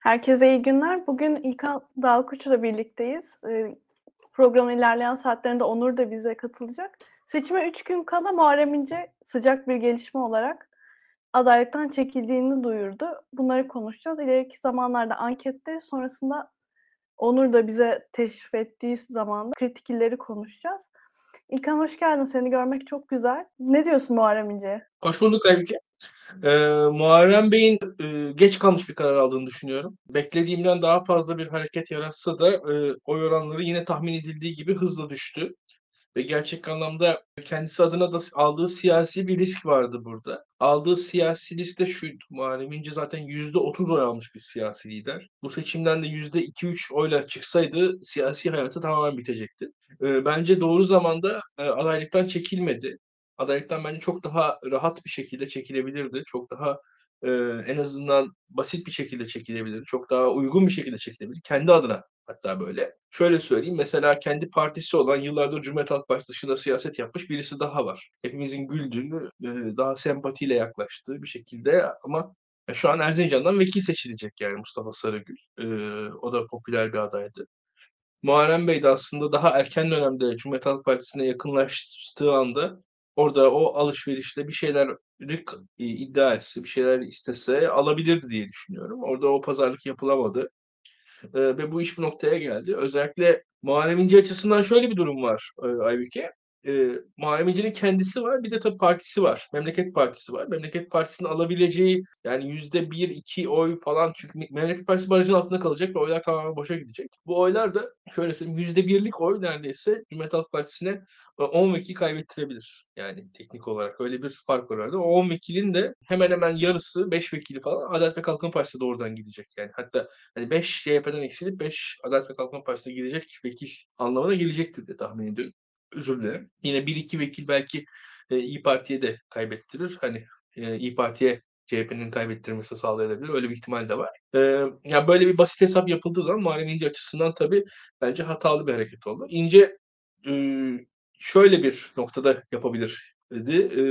Herkese iyi günler. Bugün İlkan Dalkuç'la birlikteyiz. Ee, programın ilerleyen saatlerinde Onur da bize katılacak. Seçime 3 gün kala Muharrem İnce sıcak bir gelişme olarak adaylıktan çekildiğini duyurdu. Bunları konuşacağız. İleriki zamanlarda ankette sonrasında Onur da bize teşrif ettiği zamanda kritikleri konuşacağız. İlkan hoş geldin. Seni görmek çok güzel. Ne diyorsun Muharrem İnce'ye? Hoş bulduk Aybüke. Ee, Muharrem Bey'in e, geç kalmış bir karar aldığını düşünüyorum. Beklediğimden daha fazla bir hareket yaratsa da e, oy oranları yine tahmin edildiği gibi hızla düştü. Ve gerçek anlamda kendisi adına da aldığı siyasi bir risk vardı burada. Aldığı siyasi risk de şu, Muharrem İnce zaten %30 oy almış bir siyasi lider. Bu seçimden de %2-3 oyla çıksaydı siyasi hayatı tamamen bitecekti. E, bence doğru zamanda e, adaylıktan çekilmedi adaylıktan bence çok daha rahat bir şekilde çekilebilirdi. Çok daha e, en azından basit bir şekilde çekilebilirdi. Çok daha uygun bir şekilde çekilebilirdi. Kendi adına hatta böyle. Şöyle söyleyeyim mesela kendi partisi olan yıllardır Cumhuriyet Halk Partisi dışında siyaset yapmış birisi daha var. Hepimizin güldüğü, e, daha sempatiyle yaklaştığı bir şekilde ama şu an Erzincan'dan vekil seçilecek yani Mustafa Sarıgül. E, o da popüler bir adaydı. Muharrem Bey de aslında daha erken dönemde Cumhuriyet Halk Partisi'ne yakınlaştığı anda orada o alışverişte bir şeyler iddia etse, bir şeyler istese alabilirdi diye düşünüyorum. Orada o pazarlık yapılamadı. E, ve bu iş bu noktaya geldi. Özellikle Muharrem İnce açısından şöyle bir durum var e, Aybüke e, Muharrem İnce'nin kendisi var. Bir de tabii partisi var. Memleket Partisi var. Memleket Partisi'nin alabileceği yani yüzde bir, iki oy falan çünkü Memleket Partisi barajın altında kalacak ve oylar tamamen boşa gidecek. Bu oylar da şöyle söyleyeyim yüzde birlik oy neredeyse Cumhuriyet Halk Partisi'ne 10 vekil kaybettirebilir. Yani teknik olarak öyle bir fark var orada. O 10 vekilin de hemen hemen yarısı 5 vekili falan Adalet ve Kalkınma Partisi'ne doğrudan gidecek. Yani hatta hani 5 CHP'den eksilip 5 Adalet ve Kalkınma Partisi'ne gidecek vekil anlamına gelecektir diye tahmin ediyorum özür dilerim. Yine bir iki vekil belki e, İyi Parti'ye de kaybettirir. Hani e, İyi Parti'ye CHP'nin kaybettirmesi sağlayabilir. Öyle bir ihtimal de var. Ee, yani böyle bir basit hesap yapıldığı zaman Muharrem İnce açısından tabii bence hatalı bir hareket oldu. İnce e, şöyle bir noktada yapabilir dedi. E,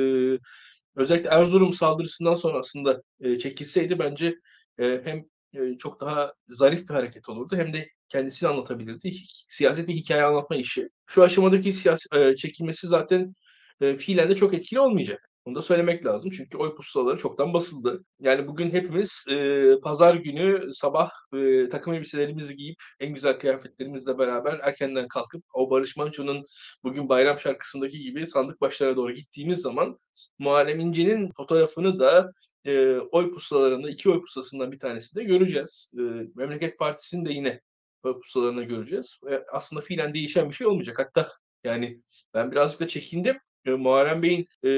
özellikle Erzurum saldırısından sonra aslında e, çekilseydi bence e, hem e, çok daha zarif bir hareket olurdu hem de kendisini anlatabilirdi. Siyaset bir hikaye anlatma işi. Şu aşamadaki siyasi e, çekilmesi zaten e, fiilen de çok etkili olmayacak. Bunu da söylemek lazım çünkü oy pusulaları çoktan basıldı. Yani bugün hepimiz e, pazar günü sabah e, takım elbiselerimizi giyip en güzel kıyafetlerimizle beraber erkenden kalkıp o Barış Manço'nun bugün bayram şarkısındaki gibi sandık başlarına doğru gittiğimiz zaman Muharrem İnce'nin fotoğrafını da e, oy pusulalarında iki oy pusulasından bir tanesi de göreceğiz. E, Memleket Partisi'nin de yine oy pusulalarını göreceğiz. Ve aslında fiilen değişen bir şey olmayacak. Hatta yani ben birazcık da çekindim. E, Muharrem Bey'in e,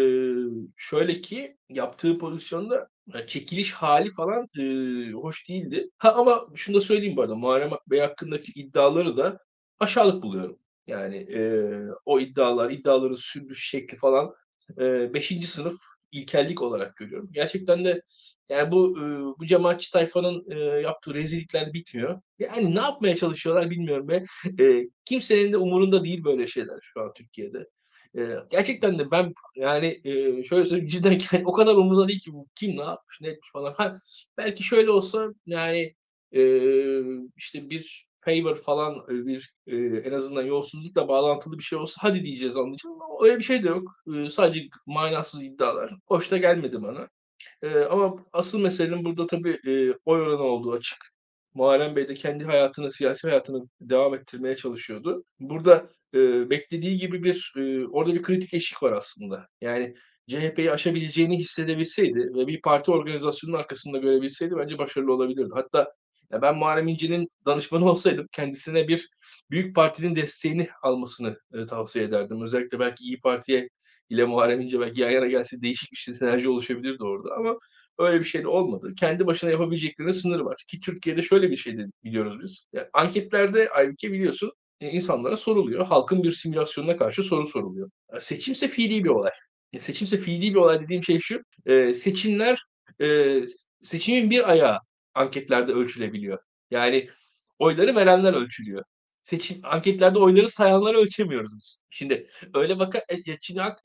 şöyle ki yaptığı pozisyonda çekiliş hali falan e, hoş değildi. Ha ama şunu da söyleyeyim bu arada Muharrem Bey hakkındaki iddiaları da aşağılık buluyorum. Yani e, o iddialar, iddiaların sürdüş şekli falan 5. E, sınıf ilkellik olarak görüyorum. Gerçekten de yani bu bu cemaatçi tayfanın yaptığı rezillikler bitmiyor. Yani ne yapmaya çalışıyorlar bilmiyorum ve kimsenin de umurunda değil böyle şeyler şu an Türkiye'de. gerçekten de ben yani şöyle söyleyeyim cidden o kadar umurunda değil ki bu kim ne yapmış ne etmiş falan. Ha, belki şöyle olsa yani işte bir favor falan bir en azından yolsuzlukla bağlantılı bir şey olsa hadi diyeceğiz anlayacağım ama öyle bir şey de yok. sadece manasız iddialar. Hoş da gelmedi bana. ama asıl meselenin burada tabii oy oranı olduğu açık. Muharrem Bey de kendi hayatını, siyasi hayatını devam ettirmeye çalışıyordu. Burada beklediği gibi bir orada bir kritik eşik var aslında. Yani CHP'yi aşabileceğini hissedebilseydi ve bir parti organizasyonunun arkasında görebilseydi bence başarılı olabilirdi. Hatta ya ben Muharrem İnce'nin danışmanı olsaydım kendisine bir büyük partinin desteğini almasını e, tavsiye ederdim. Özellikle belki İyi Parti'ye ile Muharrem İnce belki yan yana gelse değişik bir sinerji oluşabilirdi orada ama öyle bir şey de olmadı. Kendi başına yapabileceklerine sınırı var. Ki Türkiye'de şöyle bir şey de biliyoruz biz. Yani anketlerde Aybüke biliyorsun e, insanlara soruluyor. Halkın bir simülasyonuna karşı soru soruluyor. Yani seçimse fiili bir olay. Yani seçimse fiili bir olay dediğim şey şu. E, seçimler e, seçimin bir ayağı anketlerde ölçülebiliyor. Yani oyları verenler ölçülüyor. Seçim anketlerde oyları sayanları ölçemiyoruz biz. Şimdi öyle baka e,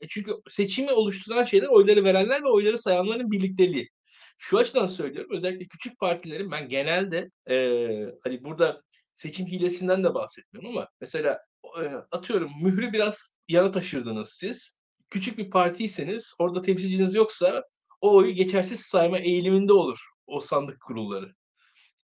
çünkü seçimi oluşturan şeyler oyları verenler ve oyları sayanların birlikteliği. Şu açıdan söylüyorum. Özellikle küçük partilerin ben genelde eee, hani burada seçim hilesinden de bahsetmiyorum ama mesela eee, atıyorum mührü biraz yana taşırdınız siz. Küçük bir partiyseniz orada temsilciniz yoksa o oyu geçersiz sayma eğiliminde olur o sandık kurulları.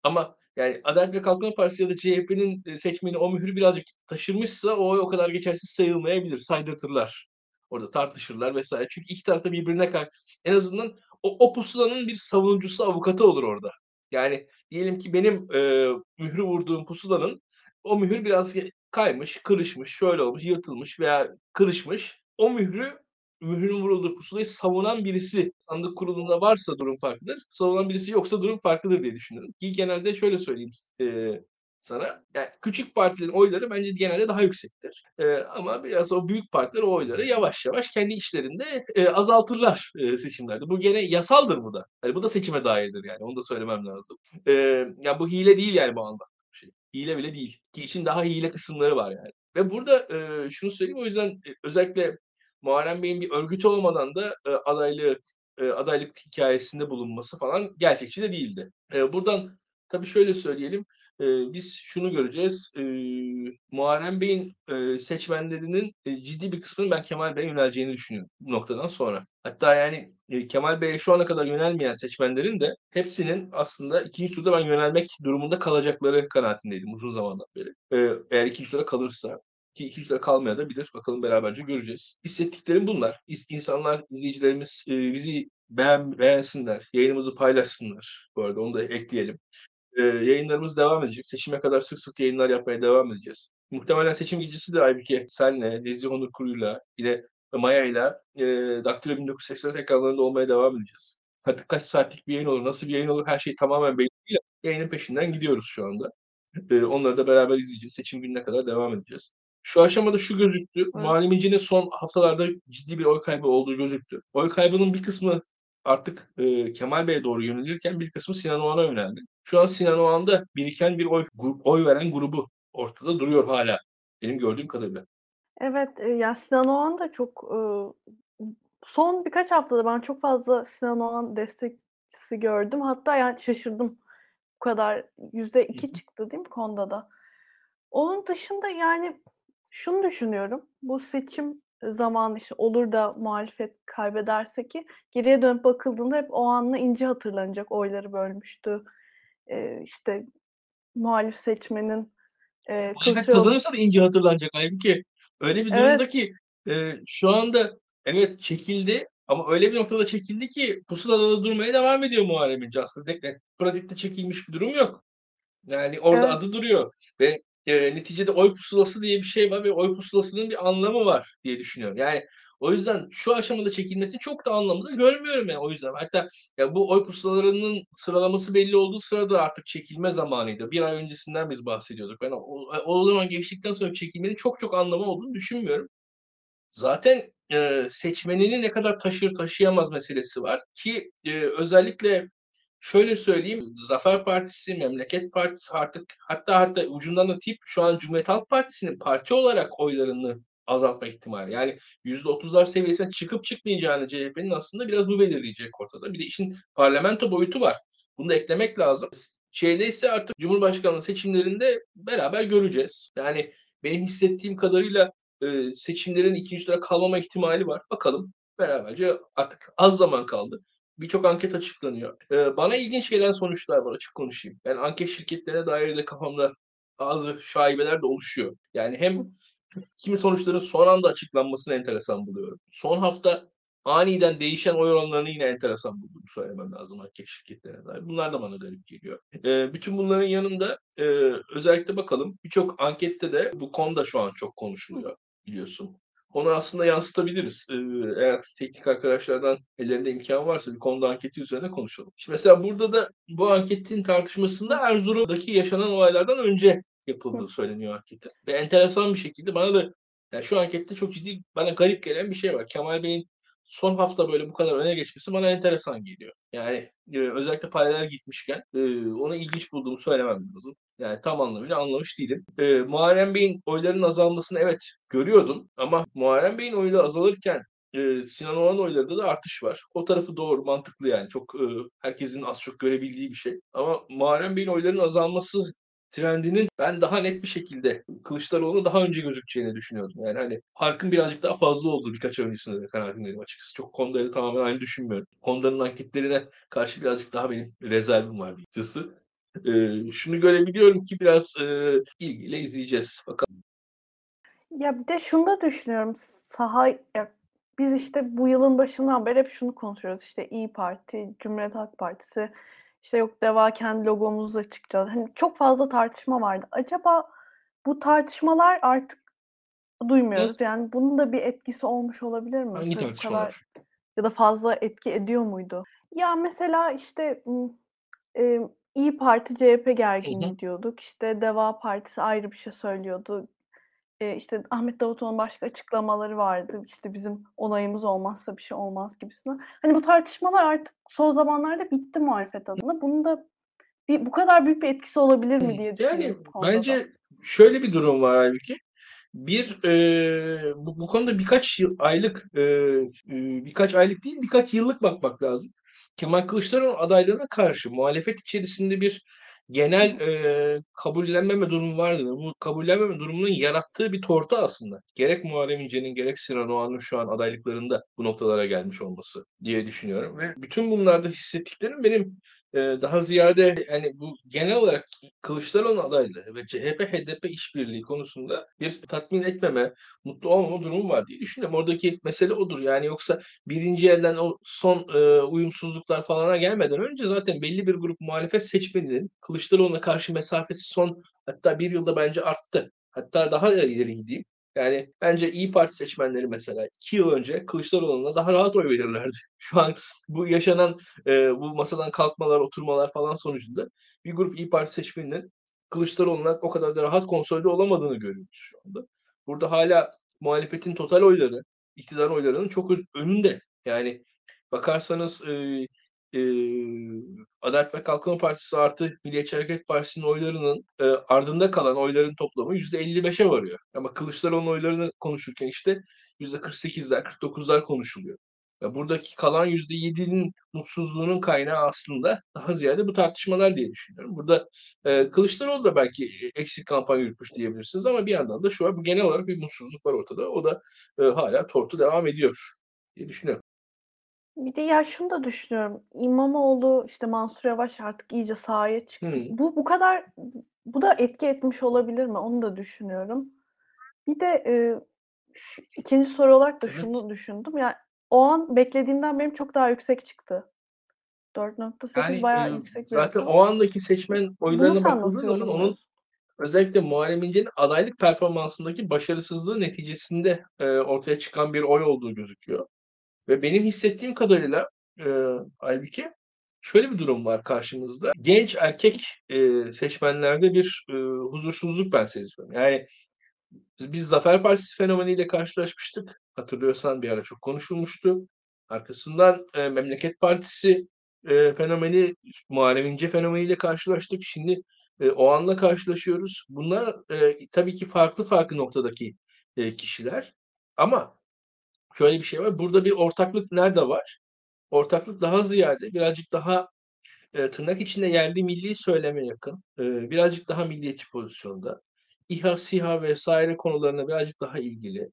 Ama yani Adalet ve Kalkınma Partisi ya da CHP'nin e, seçmeni o mührü birazcık taşırmışsa o o kadar geçersiz sayılmayabilir. Saydırtırlar. Orada tartışırlar vesaire. Çünkü iki taraf da birbirine kar en azından o, o pusulanın bir savunucusu, avukatı olur orada. Yani diyelim ki benim e, mührü vurduğum pusulanın o mühür biraz kaymış, kırışmış, şöyle olmuş, yırtılmış veya kırışmış. O mührü mührün vurulduğu pusulayı savunan birisi sandık kurulunda varsa durum farklıdır. Savunan birisi yoksa durum farklıdır diye düşünüyorum. Ki genelde şöyle söyleyeyim e, sana. Yani küçük partilerin oyları bence genelde daha yüksektir. E, ama biraz o büyük partiler o oyları yavaş yavaş kendi içlerinde e, azaltırlar e, seçimlerde. Bu gene yasaldır bu da. Yani bu da seçime dairdir yani. Onu da söylemem lazım. E, ya bu hile değil yani bu anda. Şey. Hile bile değil. Ki için daha hile kısımları var yani. Ve burada e, şunu söyleyeyim o yüzden e, özellikle Muharrem Bey'in bir örgütü olmadan da e, adaylık e, adaylık hikayesinde bulunması falan gerçekçi de değildi. E, buradan tabii şöyle söyleyelim. E, biz şunu göreceğiz. E, Muharrem Bey'in e, seçmenlerinin e, ciddi bir kısmının ben Kemal Bey'e yöneleceğini düşünüyorum bu noktadan sonra. Hatta yani e, Kemal Bey'e şu ana kadar yönelmeyen seçmenlerin de hepsinin aslında ikinci turda ben yönelmek durumunda kalacakları kanaatindeydim uzun zamandan beri. E, eğer ikinci tura kalırsa ki 200 lira kalmaya da bilir. Bakalım beraberce göreceğiz. Hissettiklerim bunlar. İnsanlar, izleyicilerimiz e, bizi beğen, beğensinler. Yayınımızı paylaşsınlar. Bu arada onu da ekleyelim. E, yayınlarımız devam edecek. Seçime kadar sık sık yayınlar yapmaya devam edeceğiz. Muhtemelen seçim gecesi de Aybüke senle, Nezih Onur Kuru'yla, yine Maya'yla e, Daktilo 1984 ekranlarında olmaya devam edeceğiz. Artık kaç saatlik bir yayın olur, nasıl bir yayın olur her şey tamamen belli değil. Yayının peşinden gidiyoruz şu anda. E, onları da beraber izleyeceğiz. Seçim gününe kadar devam edeceğiz. Şu aşamada şu gözüktü. Evet. Muharrem son haftalarda ciddi bir oy kaybı olduğu gözüktü. Oy kaybının bir kısmı artık e, Kemal Bey'e doğru yönelirken bir kısmı Sinan Oğan'a yöneldi. Şu an Sinan Oğan'da biriken bir oy, grup, oy veren grubu ortada duruyor hala. Benim gördüğüm kadarıyla. Evet, e, ya Sinan Oğan da çok e, son birkaç haftada ben çok fazla Sinan Oğan destekçisi gördüm. Hatta yani şaşırdım. Bu kadar yüzde iki çıktı değil mi Konda'da? Onun dışında yani şunu düşünüyorum. Bu seçim zamanı işte olur da muhalefet kaybederse ki geriye dönüp bakıldığında hep o anla ince hatırlanacak. Oyları bölmüştü. Ee, işte muhalif seçmenin e, muhalefet kazanırsa da ince hatırlanacak ki Öyle bir durumda evet. ki e, şu anda evet çekildi ama öyle bir noktada çekildi ki pusulada da durmaya devam ediyor Muharrem İnce aslında. Pratikte çekilmiş bir durum yok. Yani orada evet. adı duruyor ve e, neticede oy pusulası diye bir şey var ve oy pusulasının bir anlamı var diye düşünüyorum. Yani o yüzden şu aşamada çekilmesi çok da anlamlı görmüyorum yani o yüzden. Hatta ya bu oy pusulalarının sıralaması belli olduğu sırada artık çekilme zamanıydı. Bir ay öncesinden biz bahsediyorduk. Ben o, o zaman geçtikten sonra çekilmenin çok çok anlamı olduğunu düşünmüyorum. Zaten e, seçmenini ne kadar taşır taşıyamaz meselesi var ki e, özellikle şöyle söyleyeyim. Zafer Partisi, Memleket Partisi artık hatta hatta ucundan da tip şu an Cumhuriyet Halk Partisi'nin parti olarak oylarını azaltma ihtimali. Yani %30'lar seviyesine çıkıp çıkmayacağını CHP'nin aslında biraz bu belirleyecek ortada. Bir de işin parlamento boyutu var. Bunu da eklemek lazım. Şeyde ise artık Cumhurbaşkanlığı seçimlerinde beraber göreceğiz. Yani benim hissettiğim kadarıyla e, seçimlerin ikinci tura kalmama ihtimali var. Bakalım beraberce artık az zaman kaldı birçok anket açıklanıyor. Ee, bana ilginç gelen sonuçlar var açık konuşayım. Yani anket şirketlerine dair de kafamda bazı şaibeler de oluşuyor. Yani hem kimi sonuçların son anda açıklanmasını enteresan buluyorum. Son hafta aniden değişen oy oranlarını yine enteresan bulduğumu söylemem lazım anket şirketlerine dair. Bunlar da bana garip geliyor. E, bütün bunların yanında e, özellikle bakalım birçok ankette de bu konuda şu an çok konuşuluyor biliyorsun onu aslında yansıtabiliriz. Ee, eğer teknik arkadaşlardan ellerinde imkan varsa bir konuda anketi üzerine konuşalım. Şimdi mesela burada da bu anketin tartışmasında Erzurum'daki yaşanan olaylardan önce yapıldığı söyleniyor anketin. Ve enteresan bir şekilde bana da yani şu ankette çok ciddi bana garip gelen bir şey var. Kemal Bey'in son hafta böyle bu kadar öne geçmesi bana enteresan geliyor. Yani e, özellikle paralel gitmişken e, onu ilginç bulduğumu söylemem lazım. Yani tam anlamıyla anlamış değilim. E, Muharrem Bey'in oylarının azalmasını evet görüyordum ama Muharrem Bey'in oyları azalırken e, Sinan Oğan oylarında da artış var. O tarafı doğru, mantıklı yani. Çok e, herkesin az çok görebildiği bir şey. Ama Muharrem Bey'in oyların azalması trendinin ben daha net bir şekilde Kılıçdaroğlu'na daha önce gözükeceğini düşünüyordum. Yani hani farkın birazcık daha fazla olduğu birkaç ay öncesinde de kanaatindeyim açıkçası. Çok konuları tamamen aynı düşünmüyorum. Konuların anketlerine karşı birazcık daha benim rezervim var açıkçası. Ee, şunu görebiliyorum ki biraz e, ilgiyle izleyeceğiz. Bakalım. Ya bir de şunu da düşünüyorum. Saha ya biz işte bu yılın başından beri hep şunu konuşuyoruz. İşte İyi Parti, Cumhuriyet Halk Partisi, işte yok Deva kendi logomuzla çıkacağız. Hani çok fazla tartışma vardı. Acaba bu tartışmalar artık duymuyoruz. Yani bunun da bir etkisi olmuş olabilir mi? Hangi bu tartışmalar? ya da fazla etki ediyor muydu? Ya mesela işte e, İyi Parti CHP Hı gerginliği hı. diyorduk. İşte Deva Partisi ayrı bir şey söylüyordu. E, işte Ahmet Davutoğlu'nun başka açıklamaları vardı. İşte bizim onayımız olmazsa bir şey olmaz gibisinden. Hani bu tartışmalar artık son zamanlarda bitti muhalefet adına. Bunun da bir, bu kadar büyük bir etkisi olabilir mi diye Yani düşünüyorum bu konuda da. bence şöyle bir durum var halbuki. Bir e, bu, bu konuda birkaç yıl, aylık e, e, birkaç aylık değil birkaç yıllık bakmak lazım. Kemal Kılıçdaroğlu adaylığına karşı muhalefet içerisinde bir genel e, kabullenmeme durumu vardı. Bu kabullenmeme durumunun yarattığı bir tortu aslında. Gerek Muharrem İnce'nin gerek Sinan Oğan'ın şu an adaylıklarında bu noktalara gelmiş olması diye düşünüyorum. Ve bütün bunlarda hissettiklerim benim daha ziyade yani bu genel olarak Kılıçdaroğlu adaylığı ve CHP-HDP işbirliği konusunda bir tatmin etmeme, mutlu olmama durumu var diye düşünüyorum. Oradaki mesele odur. Yani yoksa birinci elden o son e, uyumsuzluklar falana gelmeden önce zaten belli bir grup muhalefet seçmeninin Kılıçdaroğlu'na karşı mesafesi son hatta bir yılda bence arttı. Hatta daha da ileri gideyim. Yani bence İyi Parti seçmenleri mesela iki yıl önce Kılıçdaroğlu'na daha rahat oy verirlerdi. Şu an bu yaşanan e, bu masadan kalkmalar, oturmalar falan sonucunda bir grup İyi Parti seçmeninin Kılıçdaroğlu'na o kadar da rahat konsolide olamadığını görüyoruz şu anda. Burada hala muhalefetin total oyları, iktidar oylarının çok önünde. Yani bakarsanız e, e, Adalet ve Kalkınma Partisi artı Milliyetçi Hareket Partisi'nin oylarının e, ardında kalan oyların toplamı %55'e varıyor. Ama Kılıçdaroğlu'nun oylarını konuşurken işte %48'ler, 49'lar konuşuluyor. Ya buradaki kalan %7'nin mutsuzluğunun kaynağı aslında daha ziyade bu tartışmalar diye düşünüyorum. Burada e, Kılıçdaroğlu da belki eksik kampanya yürütmüş diyebilirsiniz ama bir yandan da şu an genel olarak bir mutsuzluk var ortada. O da e, hala tortu devam ediyor diye düşünüyorum. Bir de ya şunu da düşünüyorum. İmamoğlu işte Mansur Yavaş artık iyice sahaya çıktı. Hmm. Bu bu kadar bu da etki etmiş olabilir mi? Onu da düşünüyorum. Bir de e, şu, ikinci soru olarak da Evet. şunu düşündüm. Yani o an beklediğimden benim çok daha yüksek çıktı. 4.8 Yani bayağı yüksek bir zaten rakam. o andaki seçmen Bunu oylarına sen bakıldığı nasıl zaman onun yorumluyorsun? özellikle Muharrem İnce'nin adaylık performansındaki başarısızlığı neticesinde e, ortaya çıkan bir oy olduğu gözüküyor. Ve benim hissettiğim kadarıyla e, halbuki şöyle bir durum var karşımızda. Genç erkek e, seçmenlerde bir e, huzursuzluk ben seziyorum. Yani biz Zafer Partisi fenomeniyle karşılaşmıştık. Hatırlıyorsan bir ara çok konuşulmuştu. Arkasından e, Memleket Partisi e, fenomeni, Muharrem İnce fenomeniyle karşılaştık. Şimdi e, o anla karşılaşıyoruz. Bunlar e, tabii ki farklı farklı noktadaki e, kişiler. Ama şöyle bir şey var. Burada bir ortaklık nerede var? Ortaklık daha ziyade birazcık daha e, tırnak içinde yerli milli söyleme yakın. E, birazcık daha milliyetçi pozisyonda. İHA, SİHA vesaire konularına birazcık daha ilgili.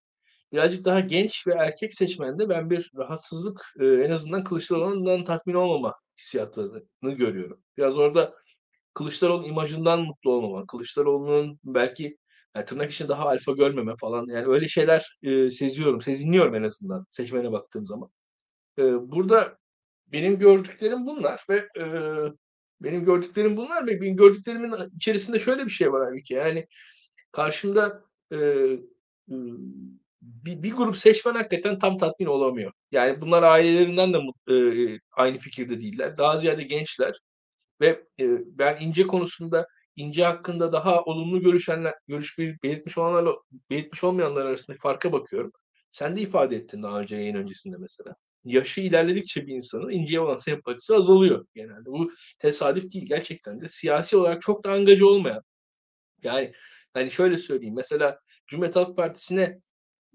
Birazcık daha genç ve erkek seçmende ben bir rahatsızlık e, en azından Kılıçdaroğlu'ndan tatmin olmama hissiyatını görüyorum. Biraz orada Kılıçdaroğlu imajından mutlu olmama, Kılıçdaroğlu'nun belki yani tırnak içinde daha alfa görmeme falan yani öyle şeyler e, seziyorum, sezinliyorum en azından seçmene baktığım zaman. E, burada benim gördüklerim bunlar ve e, benim gördüklerim bunlar ve benim gördüklerimin içerisinde şöyle bir şey var halbuki yani karşımda e, bir, bir grup seçmen hakikaten tam tatmin olamıyor. Yani bunlar ailelerinden de e, aynı fikirde değiller. Daha ziyade gençler ve e, ben İnce konusunda İnce hakkında daha olumlu görüşenler, görüş belirtmiş olanlarla belirtmiş olmayanlar arasındaki farka bakıyorum. Sen de ifade ettin daha önce yayın öncesinde mesela. Yaşı ilerledikçe bir insanın İnce'ye olan sempatisi azalıyor genelde. Bu tesadüf değil gerçekten de. Siyasi olarak çok da angaja olmayan. Yani hani şöyle söyleyeyim. Mesela Cumhuriyet Halk Partisi'ne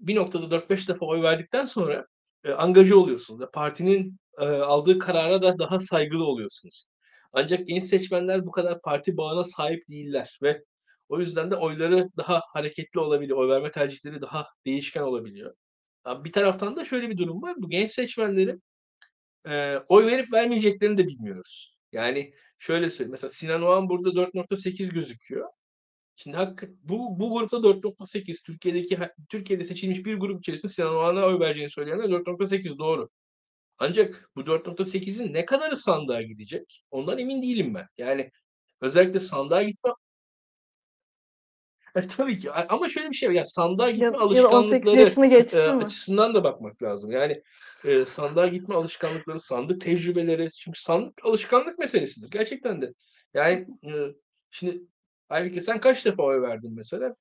bir noktada 4-5 defa oy verdikten sonra eee, angaje oluyorsunuz partinin, eee, aldığı karara da daha saygılı oluyorsunuz. Ancak genç seçmenler bu kadar parti bağına sahip değiller ve o yüzden de oyları daha hareketli olabiliyor. Oy verme tercihleri daha değişken olabiliyor. Bir taraftan da şöyle bir durum var. Bu genç seçmenlerin, eee, oy verip vermeyeceklerini de bilmiyoruz. Yani şöyle söyleyeyim, mesela Sinan Oğan burada 4.8 gözüküyor. Şimdi hakkı bu bu grupta 4.8 Türkiye'deki Türkiye'de seçilmiş bir grup içerisinde Sinan Oğan'a oy vereceğini söyleyenler 4.8 doğru. Ancak bu 4.8'in ne kadarı sandığa gidecek? Ondan emin değilim ben. Yani özellikle sandığa gitme E, tabii ki. Ama şöyle bir şey var, ya sandığa gitme Ya ya da 18 alışkanlıkları, mi? açısından da bakmak lazım. Yani, eee, sandığa gitme alışkanlıkları, sandık tecrübeleri çünkü sandık alışkanlık meselesidir gerçekten de. Yani, ııı, şimdi Aybüke sen kaç defa oy verdin mesela?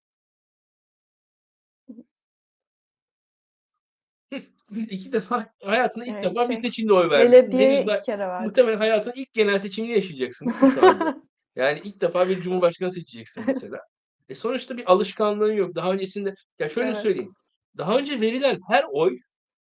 2 defa. Hayatında ilk Eee, defa bir şey, seçimde oy vermişsin. 2 daha kere verdim. muhtemelen hayatının ilk genel seçimini yaşayacaksın şu anda? Yani ilk defa bir cumhurbaşkanı seçeceksin mesela. E, sonuçta bir alışkanlığın yok. Daha öncesinde ya şöyle Evet. söyleyeyim, daha önce verilen her oy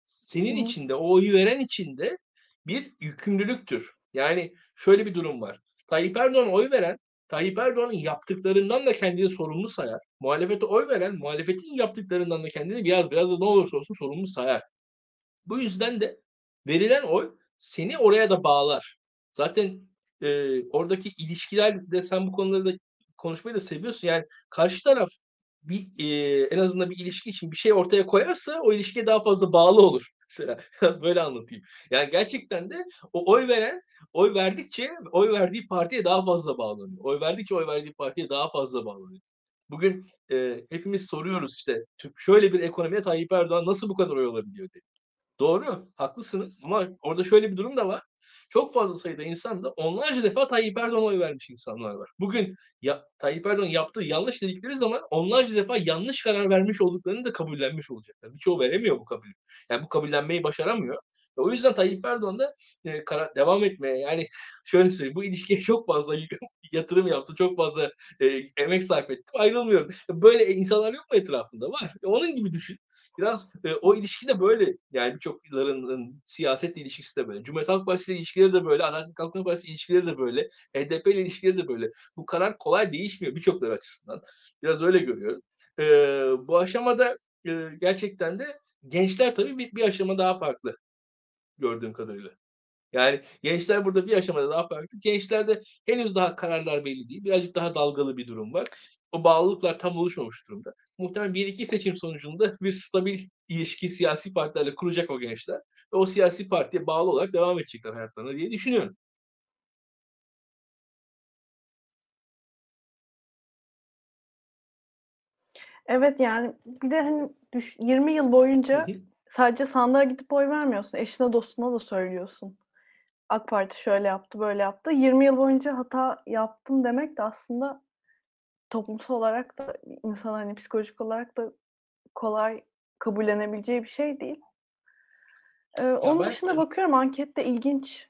senin hı. için de, o oyu veren için de bir yükümlülüktür. Yani şöyle bir durum var. Tayyip Erdoğan'a oy veren, Tayyip Erdoğan'ın yaptıklarından da kendini sorumlu sayar. Muhalefete oy veren, muhalefetin yaptıklarından da kendini biraz biraz da ne olursa olsun sorumlu sayar. Bu yüzden de verilen oy seni oraya da bağlar. Zaten, eee, oradaki ilişkiler de sen bu konuları da konuşmayı da seviyorsun. Yani karşı taraf bir, eee, en azından bir ilişki için bir şey ortaya koyarsa o ilişkiye daha fazla bağlı olur mesela. Böyle anlatayım. Yani gerçekten de o oy veren, oy verdikçe oy verdiği partiye daha fazla bağlanıyor. Oy verdikçe oy verdiği partiye daha fazla bağlanıyor. Bugün, eee, hepimiz soruyoruz işte, şöyle bir ekonomiye Tayyip Erdoğan nasıl bu kadar oy alabiliyor diye. Doğru, haklısınız ama orada şöyle bir durum da var. Çok fazla sayıda insan da onlarca defa Tayyip Erdoğan'a oy vermiş insanlar var. Bugün ya Tayyip Erdoğan'ın yaptığı yanlış dedikleri zaman onlarca defa yanlış karar vermiş olduklarını da kabullenmiş olacaklar. Birçoğu veremiyor bu kabulü. Yani bu kabullenmeyi başaramıyor. Ve o yüzden Tayyip Erdoğan da, eee, kara devam etmeye yani şöyle söyleyeyim, bu ilişkiye çok fazla yatırım yaptı, çok fazla, eee, emek sarf etti, ayrılmıyorum. Böyle insanlar yok mu etrafında? Var. E, onun gibi düşün. Biraz, eee, o ilişki de böyle. Yani birçoklarının ımm, siyasetle ilişkisi de böyle. Cumhuriyet Halk Partisi ile ilişkileri de böyle. Adalet Kalkınma Partisi ile ilişkileri de böyle. HDP ile ilişkileri de böyle. Bu karar kolay değişmiyor birçokları açısından. Biraz öyle görüyorum. Eee, bu aşamada, eee, gerçekten de gençler tabii bir bir aşama daha farklı gördüğüm kadarıyla. Yani gençler burada bir aşamada daha farklı. Gençlerde henüz daha kararlar belli değil. Birazcık daha dalgalı bir durum var. O bağlılıklar tam oluşmamış durumda. Muhtemelen 1-2 seçim sonucunda bir stabil ilişki siyasi partilerle kuracak o gençler ve o siyasi partiye bağlı olarak devam edecekler hayatlarına diye düşünüyorum. Evet, yani bir de, hani, düş 20 yıl Hı boyunca hı. sadece sandığa gidip oy vermiyorsun. Eşine dostuna da söylüyorsun. AK Parti şöyle yaptı, böyle yaptı. 20 yıl boyunca hata yaptım demek de aslında toplumsal olarak da insan, hani, psikolojik olarak da kolay kabullenebileceği bir şey değil. Ya onun ben, dışında bakıyorum ankette ilginç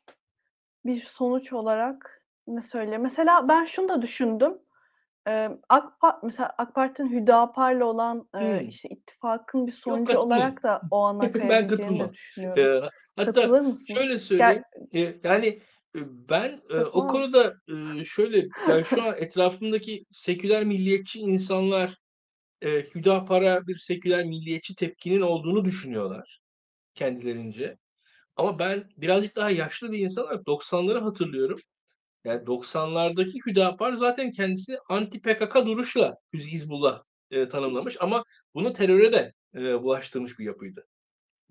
bir sonuç olarak ne söyleyeyim? Mesela ben şunu da düşündüm. Emm, AK Pa mesela AK Parti'nin Hüdapar'la olan, eee, Hımm. işte, ittifakın bir Yok, sonucu katılmıyorum. olarak da o ana Ben kayabileceğini katılmam. düşünüyorum. Eee, hatta Katılır mısın? şöyle söyleyeyim, eee, yani, ben, eee, o Katılmaz konuda, eee, şöyle, yani, şu an etrafımdaki seküler milliyetçi insanlar, eee, Hüdapar'a bir seküler milliyetçi tepkinin olduğunu düşünüyorlar kendilerince. Ama ben birazcık daha yaşlı bir insan olarak 90'ları hatırlıyorum. Yani 90'lardaki Hüdapar zaten kendisini anti PKK duruşla Hüz Hizbullah, eee, tanımlamış ama bunu teröre de, eee, bulaştırmış bir yapıydı.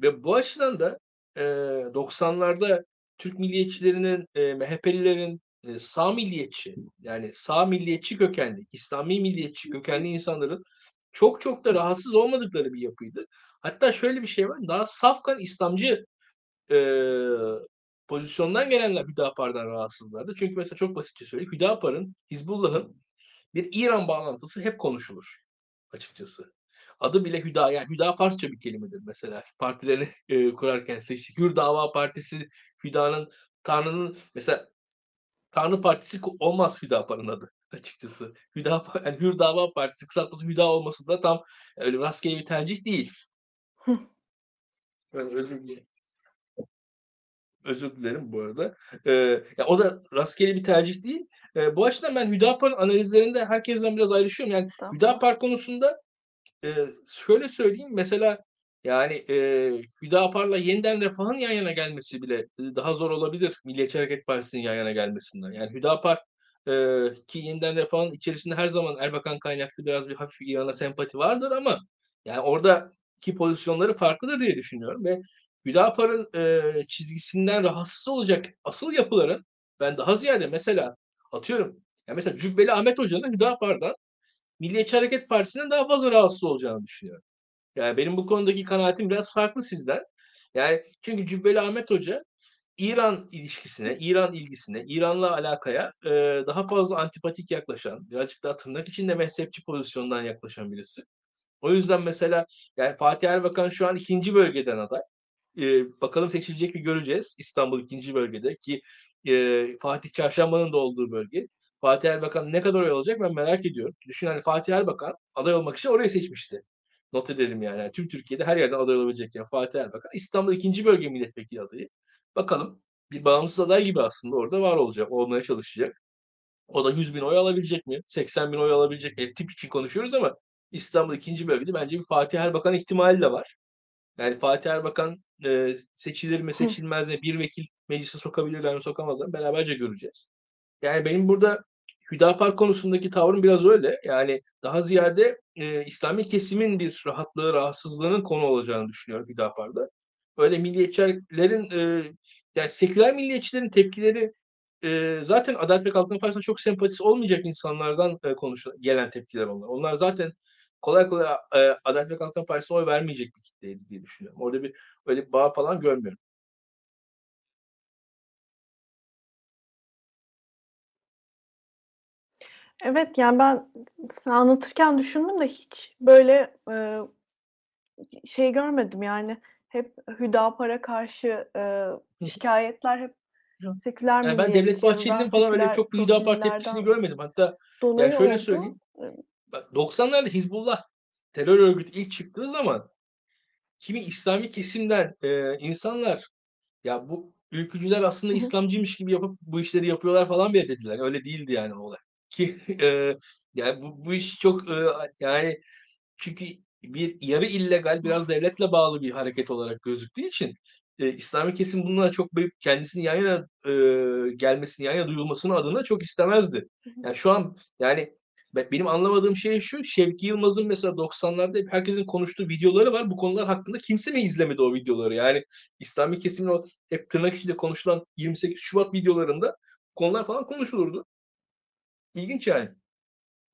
Ve bu açıdan da, eee, 90'larda Türk milliyetçilerinin, eee, MHP'lilerin, eee, sağ milliyetçi, yani sağ milliyetçi kökenli, İslami milliyetçi kökenli insanların çok çok da rahatsız olmadıkları bir yapıydı. Hatta şöyle bir şey var, daha safkan İslamcı, eee, pozisyondan gelenler Hüdapar'dan rahatsızlardı. Çünkü mesela çok basitçe söyleyeyim, Hüdapar'ın, Hizbullah'ın bir İran bağlantısı hep konuşulur açıkçası. Adı bile Hüda, yani Hüda Farsça bir kelimedir mesela. Partilerini, eee, kurarken seçtik. Hür Dava Partisi, Hüda'nın, Tanrı'nın mesela Tanrı Partisi olmaz Hüdapar'ın adı açıkçası. Hüdapar yani Hür Dava Partisi kısaltması Hüda olması da tam öyle rastgele bir tercih değil. Ben özür dilerim. Özür dilerim bu arada. Ee, ya o da rastgele bir tercih değil. Ee, bu açıdan ben Hüdapar'ın analizlerinde herkesten biraz ayrışıyorum. Yani Tamam. Hüdapar konusunda e, şöyle söyleyeyim. Mesela yani e, Hüdapar'la yeniden Refah'ın yan yana gelmesi bile daha zor olabilir Milliyetçi Hareket Partisi'nin yan yana gelmesinden. Yani Hüdapar e, ki yeniden Refah'ın içerisinde her zaman Erbakan kaynaklı biraz bir hafif İran'a sempati vardır ama yani oradaki pozisyonları farklıdır diye düşünüyorum ve Hüdapar'ın e, çizgisinden rahatsız olacak asıl yapıların ben daha ziyade mesela atıyorum ya mesela Cübbeli Ahmet Hoca'nın Hüdapar'dan Milliyetçi Hareket Partisi'nden daha fazla rahatsız olacağını düşünüyorum. Yani benim bu konudaki kanaatim biraz farklı sizden. Yani çünkü Cübbeli Ahmet Hoca İran ilişkisine, İran ilgisine, İran'la alakaya e, daha fazla antipatik yaklaşan, birazcık daha tırnak içinde mezhepçi pozisyondan yaklaşan birisi. O yüzden mesela yani Fatih Erbakan şu an ikinci bölgeden aday. E, bakalım seçilecek mi göreceğiz İstanbul ikinci bölgede ki e, Fatih Çarşamba'nın da olduğu bölge. Fatih Erbakan ne kadar oy alacak ben merak ediyorum. Düşün hani Fatih Erbakan aday olmak için orayı seçmişti. Not edelim yani. yani tüm Türkiye'de her yerden aday olabilecek yani Fatih Erbakan. İstanbul ikinci bölge milletvekili adayı. Bakalım bir bağımsız aday gibi aslında orada var olacak, olmaya çalışacak. O da 100 bin oy alabilecek mi? 80 bin oy alabilecek mi? Tip için konuşuyoruz ama İstanbul ikinci bölgede bence bir Fatih Erbakan ihtimali de var. Yani Fatih Erbakan e, seçilir mi seçilmez mi bir vekil meclise sokabilirler mi sokamazlar beraberce göreceğiz. Yani benim burada Hüdapar konusundaki tavrım biraz öyle. Yani daha ziyade e, İslami kesimin bir rahatlığı, rahatsızlığının konu olacağını düşünüyorum Hüdapar'da. Öyle milliyetçilerin, e, yani seküler milliyetçilerin tepkileri e, zaten Adalet ve Kalkınma Partisi'ne çok sempatisi olmayacak insanlardan e, konuşulan, gelen tepkiler onlar. Onlar zaten kolay kolay e, Adalet ve Kalkınma Partisi'ne oy vermeyecek bir kitleydi diye düşünüyorum. Orada bir öyle bir bağ falan görmüyorum. Evet yani ben sen anlatırken düşündüm de hiç böyle e, şey görmedim yani hep Hüdapar'a karşı e, şikayetler hep seküler yani ben Devlet Bahçeli'nin falan öyle çok bir Hüdapar tepkisini görmedim. Hatta yani şöyle oldu. söyleyeyim. 90'larda Hizbullah terör örgütü ilk çıktığı zaman kimi İslami kesimden e, insanlar ya bu ülkücüler aslında İslamcıymış gibi yapıp bu işleri yapıyorlar falan bile dediler. Öyle değildi yani olay. Ki e, yani bu, bu iş çok e, yani çünkü bir yarı illegal biraz devletle bağlı bir hareket olarak gözüktüğü için e, İslami kesim bununla çok büyük kendisini yan yana e, gelmesini, yan yana duyulmasının adına çok istemezdi. Yani şu an yani benim anlamadığım şey şu. Şevki Yılmaz'ın mesela 90'larda hep herkesin konuştuğu videoları var. Bu konular hakkında kimse mi izlemedi o videoları? Yani İslami kesimin o hep tırnak içinde konuşulan 28 Şubat videolarında konular falan konuşulurdu. İlginç yani.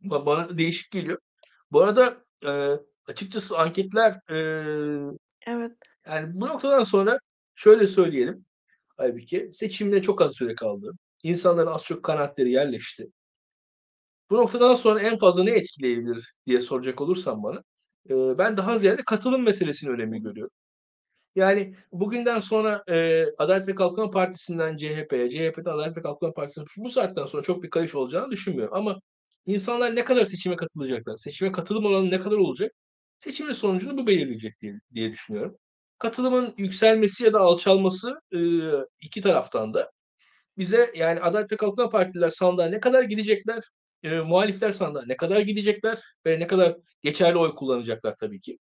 Bana değişik geliyor. Bu arada e, açıkçası anketler e, evet. yani bu noktadan sonra şöyle söyleyelim. Halbuki seçimde çok az süre kaldı. İnsanların az çok kanaatleri yerleşti. Bu noktadan sonra en fazla ne etkileyebilir diye soracak olursam bana, e, ben daha ziyade katılım meselesini önemli görüyorum. Yani bugünden sonra e, Adalet ve Kalkınma Partisi'nden CHP'ye, CHP'den Adalet ve Kalkınma Partisi'ne bu saatten sonra çok bir kayış olacağını düşünmüyorum. Ama insanlar ne kadar seçime katılacaklar, seçime katılım oranı ne kadar olacak, seçimin sonucunu bu belirleyecek diye, diye düşünüyorum. Katılımın yükselmesi ya da alçalması e, iki taraftan da bize yani Adalet ve Kalkınma Partiler sandığa ne kadar gidecekler, e, muhalifler sandığa ne kadar gidecekler ve ne kadar geçerli oy kullanacaklar tabii ki.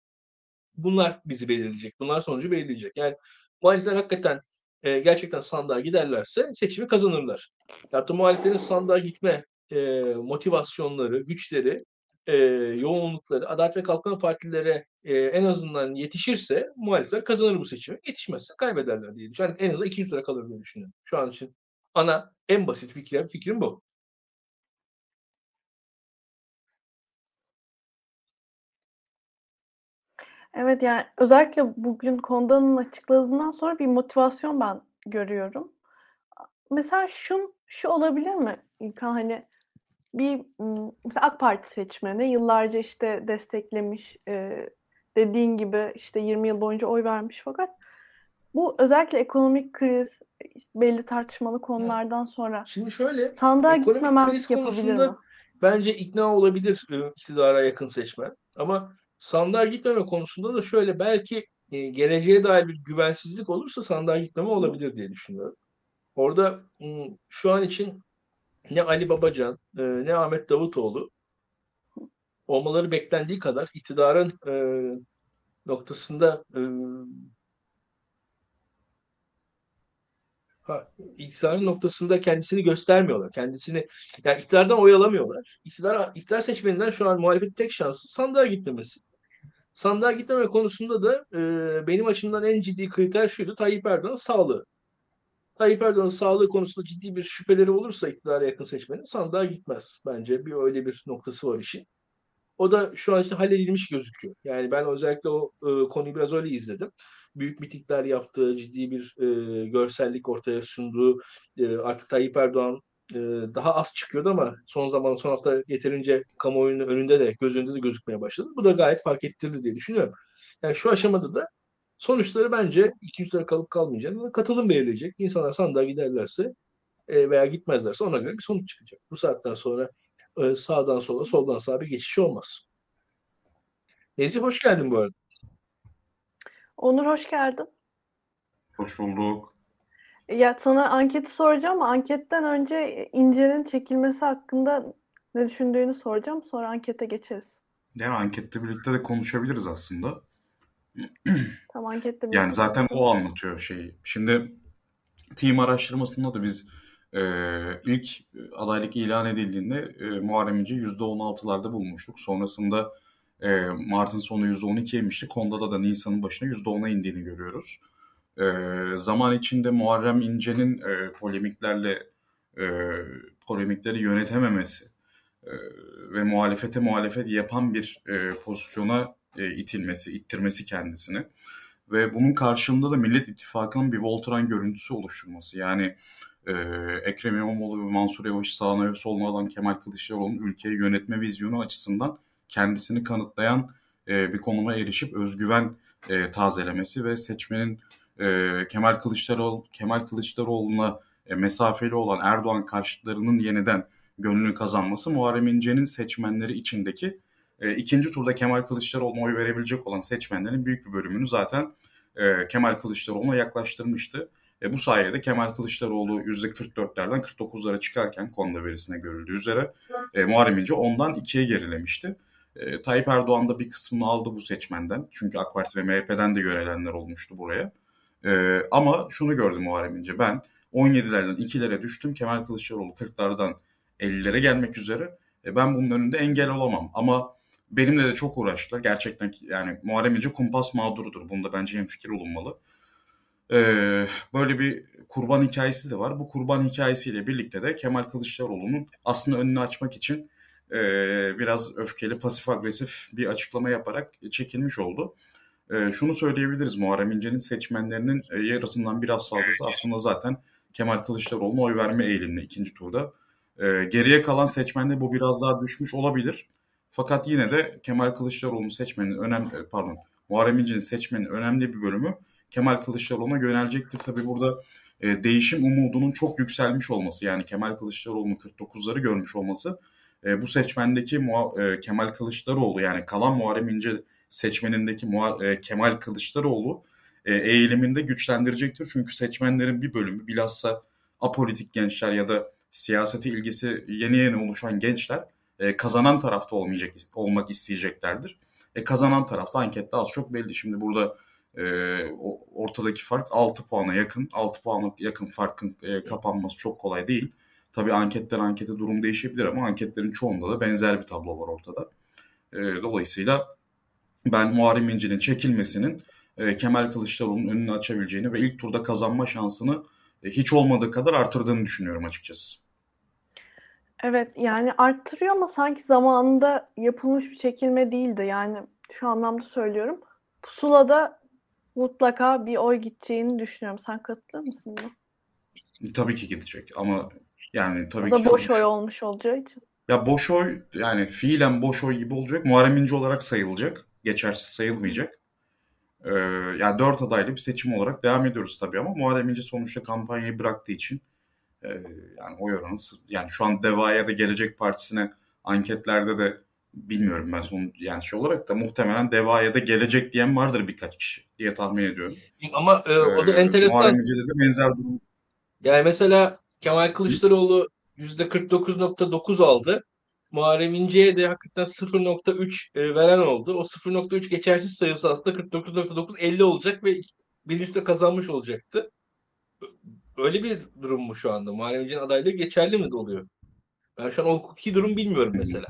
Bunlar bizi belirleyecek. Bunlar sonucu belirleyecek. Yani muhalifler hakikaten e, gerçekten sandığa giderlerse seçimi kazanırlar. Hatta muhaliflerin sandığa gitme e, motivasyonları, güçleri, e, yoğunlukları Adalet ve Kalkınma Partilere e, en azından yetişirse muhalifler kazanır bu seçimi. Yetişmezse kaybederler diye düşünüyorum. Yani en azından 200 lira kalır diye düşünüyorum. Şu an için ana en basit fikrim, fikrim bu. Evet yani özellikle bugün Konda'nın açıkladığından sonra bir motivasyon ben görüyorum. Mesela şu, şu olabilir mi İlkan hani bir mesela AK Parti seçmeni yıllarca işte desteklemiş e, dediğin gibi işte 20 yıl boyunca oy vermiş fakat bu özellikle ekonomik kriz belli tartışmalı konulardan sonra Şimdi şöyle sandığa gitmemezlik yapabilir mi? Bence ikna olabilir iktidara yakın seçmen. Ama sandığa gitmeme konusunda da şöyle belki e, geleceğe dair bir güvensizlik olursa sandığa gitmeme olabilir diye düşünüyorum. Orada şu an için ne Ali Babacan e, ne Ahmet Davutoğlu olmaları beklendiği kadar iktidarın e, noktasında e, ha, iktidarın noktasında kendisini göstermiyorlar. Kendisini yani iktidardan oy alamıyorlar. İktidar, iktidar seçmeninden şu an muhalefetin tek şansı sandığa gitmemesi. Sandığa gitmeme konusunda da e, benim açımdan en ciddi kriter şuydu. Tayyip Erdoğan'ın sağlığı. Tayyip Erdoğan'ın sağlığı konusunda ciddi bir şüpheleri olursa iktidara yakın seçmenin sandığa gitmez. Bence bir öyle bir noktası var işin. O da şu an işte halledilmiş gözüküyor. Yani ben özellikle o e, konuyu biraz öyle izledim. Büyük mitingler yaptığı, ciddi bir e, görsellik ortaya sunduğu, e, artık Tayyip Erdoğan daha az çıkıyordu ama son zaman son hafta yeterince kamuoyunun önünde de göz önünde de gözükmeye başladı. Bu da gayet fark ettirdi diye düşünüyorum. Yani şu aşamada da sonuçları bence 200 lira kalıp kalmayacak. Katılım belirleyecek. İnsanlar sandığa giderlerse e, veya gitmezlerse ona göre bir sonuç çıkacak. Bu saatten sonra e, sağdan sola, soldan sağa bir geçiş olmaz. Nezih hoş geldin bu arada. Onur hoş geldin. Hoş bulduk. Ya sana anketi soracağım ama anketten önce İnce'nin çekilmesi hakkında ne düşündüğünü soracağım. Sonra ankete geçeriz. Yani ankette birlikte de konuşabiliriz aslında. Tamam ankette birlikte. Yani zaten o anlatıyor şeyi. Şimdi team araştırmasında da biz e, ilk adaylık ilan edildiğinde e, Muharrem İnce %16'larda bulmuştuk. Sonrasında e, Mart'ın sonu %12 yemişti. Konda'da da Nisan'ın başına %10'a indiğini görüyoruz. E, zaman içinde Muharrem İnce'nin e, polemiklerle e, polemikleri yönetememesi e, ve muhalefete muhalefet yapan bir e, pozisyona e, itilmesi, ittirmesi kendisini ve bunun karşılığında da Millet İttifakı'nın bir Voltran görüntüsü oluşturması. Yani e, Ekrem İmamoğlu ve Mansur Yavaş sağına ve soluna alan Kemal Kılıçdaroğlu'nun ülkeyi yönetme vizyonu açısından kendisini kanıtlayan e, bir konuma erişip özgüven e, tazelemesi ve seçmenin e, Kemal Kılıçdaroğlu Kemal Kılıçdaroğlu'na e, mesafeli olan Erdoğan karşıtlarının yeniden gönlünü kazanması Muharrem İnce'nin seçmenleri içindeki e, ikinci turda Kemal Kılıçdaroğlu'na oy verebilecek olan seçmenlerin büyük bir bölümünü zaten e, Kemal Kılıçdaroğlu'na yaklaştırmıştı. E, bu sayede Kemal Kılıçdaroğlu %44'lerden 49'lara çıkarken konuda verisine görüldüğü üzere e, Muharrem İnce ondan ikiye gerilemişti. E, Tayyip Erdoğan da bir kısmını aldı bu seçmenden. Çünkü AK Parti ve MHP'den de yönelenler olmuştu buraya. E, ama şunu gördüm Muharrem İnce. Ben 17'lerden 2'lere düştüm. Kemal Kılıçdaroğlu 40'lardan 50'lere gelmek üzere. E, ben bunun önünde engel olamam. Ama benimle de çok uğraştılar. Gerçekten yani Muharrem İnce kumpas mağdurudur. Bunda bence hemfikir olunmalı. Ee, böyle bir kurban hikayesi de var. Bu kurban hikayesiyle birlikte de Kemal Kılıçdaroğlu'nun aslında önünü açmak için e, biraz öfkeli, pasif agresif bir açıklama yaparak çekilmiş oldu. E, şunu söyleyebiliriz Muharrem İnce'nin seçmenlerinin e, yarısından biraz fazlası aslında zaten Kemal Kılıçdaroğlu'na oy verme eğilimli ikinci turda. E, geriye kalan seçmende bu biraz daha düşmüş olabilir. Fakat yine de Kemal Kılıçdaroğlu'nun seçmenin önemli pardon Muharrem İnce'nin seçmenin önemli bir bölümü Kemal Kılıçdaroğlu'na yönelecektir. Tabii burada e, değişim umudunun çok yükselmiş olması yani Kemal Kılıçdaroğlu'nun 49'ları görmüş olması e, bu seçmendeki e, Kemal Kılıçdaroğlu yani kalan Muharrem İnce seçmenindeki Muha, e, Kemal Kılıçdaroğlu e, eğiliminde güçlendirecektir. Çünkü seçmenlerin bir bölümü bilhassa apolitik gençler ya da siyasete ilgisi yeni yeni oluşan gençler e, kazanan tarafta olmayacak olmak isteyeceklerdir. E, kazanan tarafta ankette az çok belli. Şimdi burada e, ortadaki fark 6 puana yakın. 6 puana yakın farkın e, kapanması çok kolay değil. Tabii anketten ankete durum değişebilir ama anketlerin çoğunda da benzer bir tablo var ortada. E, dolayısıyla ben Muharrem İnce'nin çekilmesinin e, Kemal Kılıçdaroğlu'nun önünü açabileceğini ve ilk turda kazanma şansını e, hiç olmadığı kadar artırdığını düşünüyorum açıkçası. Evet yani arttırıyor ama sanki zamanında yapılmış bir çekilme değildi. Yani şu anlamda söylüyorum. Pusula'da mutlaka bir oy gideceğini düşünüyorum. Sen katılır mısın buna? Tabii ki gidecek ama yani tabii o da ki boş oy olmuş olacağı için. Ya boş oy yani fiilen boş oy gibi olacak. Muharrem İnce olarak sayılacak. Geçersiz sayılmayacak. Ee, yani dört adaylı bir seçim olarak devam ediyoruz tabii ama Muharrem İnce sonuçta kampanyayı bıraktığı için e, yani oy oranı yani şu an DEVA ya da Gelecek Partisi'ne anketlerde de bilmiyorum ben son yani şey olarak da muhtemelen Deva ya da gelecek diyen vardır birkaç kişi diye tahmin ediyorum. Ama e, o da Ee, enteresan. Muharrem İnce'de de benzer durum. Yani mesela Kemal Kılıçdaroğlu %49.9 aldı. Muharrem İnce'ye de hakikaten 0.3 e, veren oldu. O 0.3 geçersiz sayısı aslında 49.9 50 olacak ve birinci üstte kazanmış olacaktı. Öyle bir durum mu şu anda? Muharrem İnce'nin adaylığı geçerli mi de oluyor? Ben şu an o hukuki durum bilmiyorum mesela.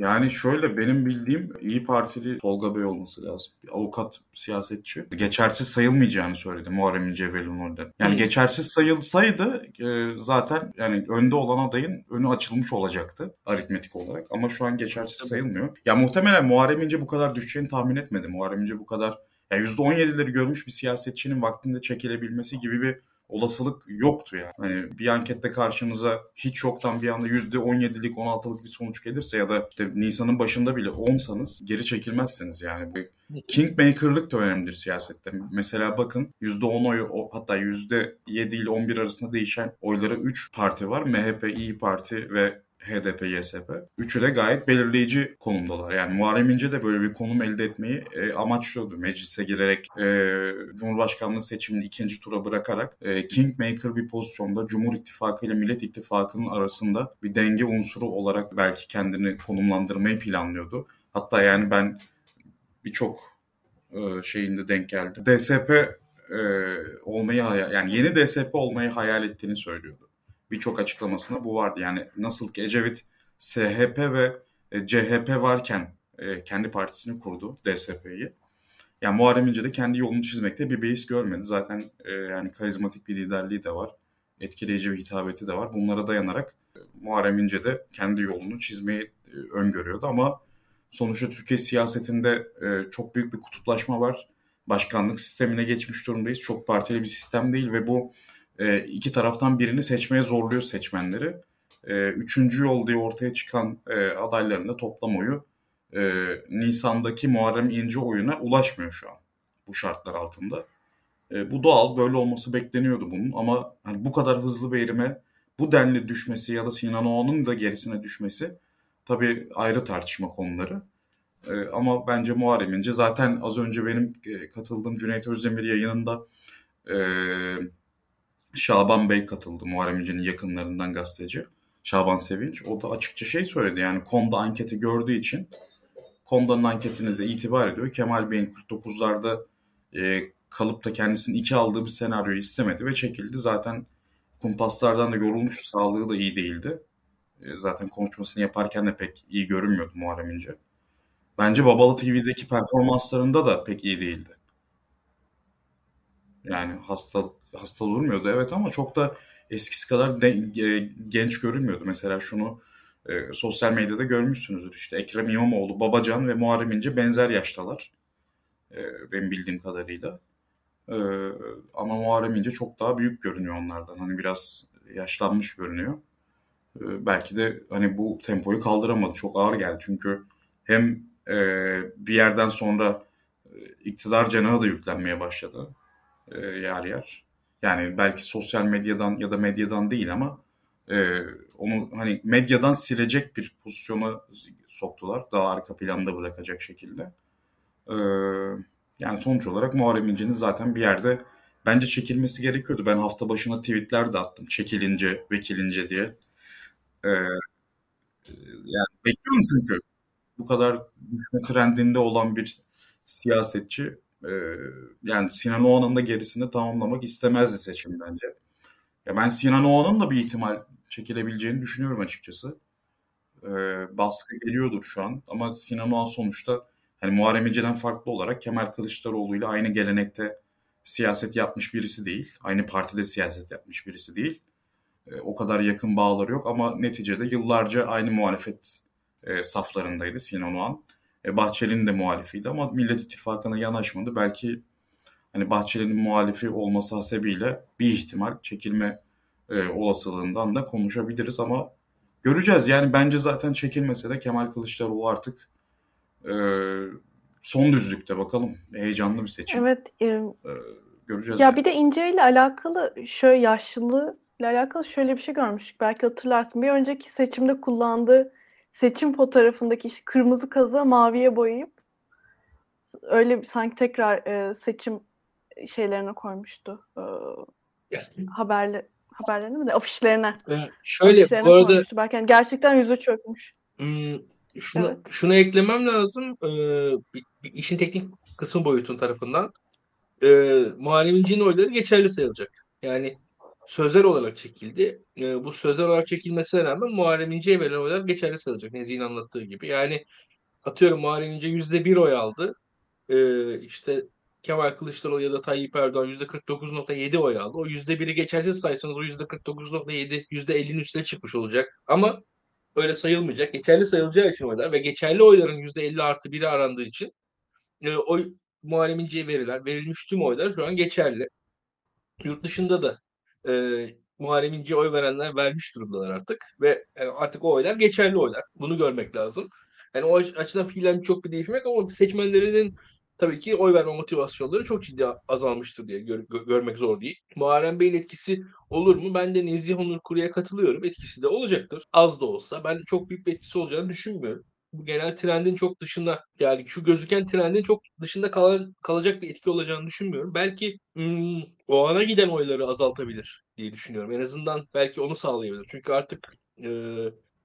Yani şöyle benim bildiğim İyi Partili Tolga Bey olması lazım. Bir avukat, siyasetçi. Geçersiz sayılmayacağını söyledi Muharrem İnce ve Lunol'den. Yani Hı. geçersiz sayılsaydı e, zaten yani önde olan adayın önü açılmış olacaktı aritmetik olarak. Ama şu an geçersiz Tabii. sayılmıyor. Ya muhtemelen Muharrem İnce bu kadar düşeceğini tahmin etmedi. Muharrem İnce bu kadar ya %17'leri görmüş bir siyasetçinin vaktinde çekilebilmesi gibi bir olasılık yoktu yani. Hani bir ankette karşınıza hiç yoktan bir anda %17'lik 16'lık bir sonuç gelirse ya da işte Nisan'ın başında bile 10'sanız geri çekilmezsiniz yani. Bir Kingmaker'lık da önemlidir siyasette. Mesela bakın %10 oy o- hatta %7 ile 11 arasında değişen oyları 3 parti var. MHP, İyi Parti ve HDP, YSP. Üçü de gayet belirleyici konumdalar. Yani Muharrem İnce de böyle bir konum elde etmeyi e, amaçlıyordu. Meclise girerek e, Cumhurbaşkanlığı seçimini ikinci tura bırakarak e, Kingmaker bir pozisyonda Cumhur İttifakı ile Millet İttifakı'nın arasında bir denge unsuru olarak belki kendini konumlandırmayı planlıyordu. Hatta yani ben birçok e, şeyinde denk geldi. DSP e, olmayı yani yeni DSP olmayı hayal ettiğini söylüyordu. Birçok açıklamasında bu vardı. Yani nasıl ki Ecevit SHP ve e, CHP varken e, kendi partisini kurdu DSP'yi. Yani Muharrem İnce de kendi yolunu çizmekte bir beis görmedi. Zaten e, yani karizmatik bir liderliği de var. Etkileyici bir hitabeti de var. Bunlara dayanarak Muharrem İnce de kendi yolunu çizmeyi öngörüyordu ama sonuçta Türkiye siyasetinde çok büyük bir kutuplaşma var. Başkanlık sistemine geçmiş durumdayız. Çok partili bir sistem değil ve bu e, iki taraftan birini seçmeye zorluyor seçmenleri. E, üçüncü yol diye ortaya çıkan e, adayların da toplam oyu e, Nisan'daki Muharrem İnce oyuna ulaşmıyor şu an bu şartlar altında. E, bu doğal, böyle olması bekleniyordu bunun ama hani bu kadar hızlı bir eğrime bu denli düşmesi ya da Sinan Oğan'ın da gerisine düşmesi tabii ayrı tartışma konuları. Ama bence Muharrem İnce zaten az önce benim katıldığım Cüneyt Özdemir yayınında e, Şaban Bey katıldı. Muharrem İnce'nin yakınlarından gazeteci. Şaban Sevinç. O da açıkça şey söyledi. Yani Konda anketi gördüğü için Konda'nın anketine de itibar ediyor. Kemal Bey'in 49'larda e, kalıp da kendisinin iki aldığı bir senaryoyu istemedi ve çekildi. Zaten kumpaslardan da yorulmuş, sağlığı da iyi değildi. E, zaten konuşmasını yaparken de pek iyi görünmüyordu Muharrem İnce. Bence Babalı TV'deki performanslarında da pek iyi değildi. Yani hasta hasta durmuyordu evet ama çok da eskisi kadar de, e, genç görünmüyordu. Mesela şunu e, sosyal medyada görmüşsünüzdür işte Ekrem İmamoğlu, Babacan ve Muharrem İnce benzer yaştalar. E, benim bildiğim kadarıyla. E, ama Muharrem İnce çok daha büyük görünüyor onlardan. Hani biraz yaşlanmış görünüyor. E, belki de hani bu tempoyu kaldıramadı. Çok ağır geldi çünkü hem e, bir yerden sonra e, iktidar cenahı da yüklenmeye başladı e, yer yer. Yani belki sosyal medyadan ya da medyadan değil ama e, onu hani medyadan silecek bir pozisyona soktular. Daha arka planda bırakacak şekilde. E, yani sonuç olarak Muharrem İnce'nin zaten bir yerde bence çekilmesi gerekiyordu. Ben hafta başına tweetler de attım. Çekilince, vekilince diye. E, yani bekliyorum çünkü bu kadar düşme trendinde olan bir siyasetçi e, yani Sinan Oğan'ın da gerisini tamamlamak istemezdi seçim bence. Ya ben Sinan Oğan'ın da bir ihtimal çekilebileceğini düşünüyorum açıkçası. E, baskı geliyordur şu an ama Sinan Oğan sonuçta hani Muharrem İnce'den farklı olarak Kemal Kılıçdaroğlu ile aynı gelenekte siyaset yapmış birisi değil. Aynı partide siyaset yapmış birisi değil. E, o kadar yakın bağları yok ama neticede yıllarca aynı muhalefet e, saflarındaydı Sinan Oğan. E, Bahçeli'nin de muhalifiydi ama Millet İttifakı'na yanaşmadı. Belki hani Bahçeli'nin muhalifi olması hasebiyle bir ihtimal çekilme e, olasılığından da konuşabiliriz ama göreceğiz. Yani bence zaten çekilmese de Kemal Kılıçdaroğlu artık e, son düzlükte bakalım. Heyecanlı bir seçim. Evet. E, E, göreceğiz. ya yani. bir de İnce ile alakalı şöyle yaşlılığı ile alakalı şöyle bir şey görmüştük. Belki hatırlarsın. Bir önceki seçimde kullandığı seçim fotoğrafındaki işte kırmızı kazı maviye boyayıp öyle sanki tekrar e, seçim şeylerine koymuştu. E, haberle haberlerine mi de afişlerine. Ee, şöyle afişlerine bu arada koymuştu. Belki yani gerçekten yüzü çökmüş. Hmm, şunu, Evet. şunu eklemem lazım. Ee, işin teknik kısmı boyutun tarafından. Ee, Muharrem İnce'nin oyları geçerli sayılacak. Yani sözel olarak çekildi. Ee, bu sözel olarak çekilmesine rağmen Muharrem İnce'ye verilen oylar geçerli sayılacak. Nezih'in anlattığı gibi. Yani atıyorum Muharrem İnce yüzde bir oy aldı. Ee, işte Kemal Kılıçdaroğlu ya da Tayyip Erdoğan yüzde 49.7 oy aldı. O yüzde biri geçersiz saysanız o yüzde 49.7 yüzde 50'nin üstüne çıkmış olacak. Ama öyle sayılmayacak. Geçerli sayılacağı için oylar ve geçerli oyların %50 artı 1'i arandığı için e, oy Muharrem İnce'ye verilen, verilmiş tüm oylar şu an geçerli. Yurt dışında da e, Muharrem İnce'ye oy verenler vermiş durumdalar artık ve e, artık o oylar geçerli oylar. Bunu görmek lazım. Yani o açıdan fiilen çok bir değişim yok ama seçmenlerinin tabii ki oy verme motivasyonları çok ciddi azalmıştır diye gör- gö- görmek zor değil. Muharrem Bey'in etkisi olur mu? Ben de Nezih Onur Kuru'ya katılıyorum. Etkisi de olacaktır. Az da olsa. Ben çok büyük bir etkisi olacağını düşünmüyorum. Bu genel trendin çok dışında yani şu gözüken trendin çok dışında kalan, kalacak bir etki olacağını düşünmüyorum. Belki hmm, o ana giden oyları azaltabilir diye düşünüyorum. En azından belki onu sağlayabilir. Çünkü artık e,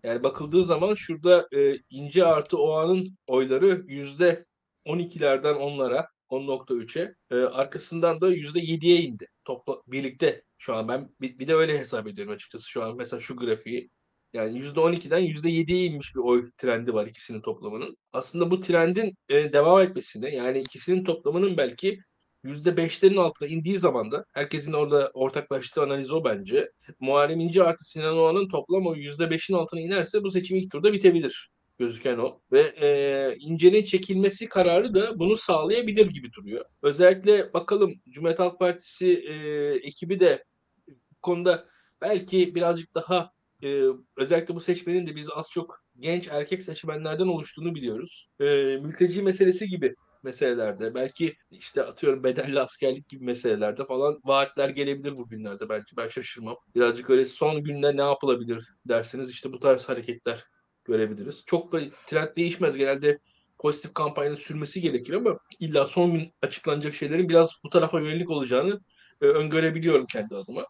yani bakıldığı zaman şurada e, ince artı o anın oyları yüzde 12'lerden 10'lara 10.3'e e, arkasından da %7'ye indi. Topla birlikte şu an ben bir, bir de öyle hesap ediyorum açıkçası şu an mesela şu grafiği. Yani %12'den %7'ye inmiş bir oy trendi var ikisinin toplamının. Aslında bu trendin e, devam etmesine yani ikisinin toplamının belki %5'lerin altına indiği zaman da herkesin orada ortaklaştığı analiz o bence. Muharrem İnce artı Sinan Oğan'ın toplam oyu %5'in altına inerse bu seçim ilk turda bitebilir gözüken o. Ve e, İnce'nin çekilmesi kararı da bunu sağlayabilir gibi duruyor. Özellikle bakalım Cumhuriyet Halk Partisi e, ekibi de konuda belki birazcık daha e, özellikle bu seçmenin de biz az çok genç erkek seçmenlerden oluştuğunu biliyoruz. E, mülteci meselesi gibi meselelerde belki işte atıyorum bedelli askerlik gibi meselelerde falan vaatler gelebilir bu günlerde belki ben şaşırmam. Birazcık öyle son günde ne yapılabilir derseniz işte bu tarz hareketler görebiliriz. Çok da trend değişmez. Genelde pozitif kampanyanın sürmesi gerekir ama illa son gün açıklanacak şeylerin biraz bu tarafa yönelik olacağını e, öngörebiliyorum kendi adıma.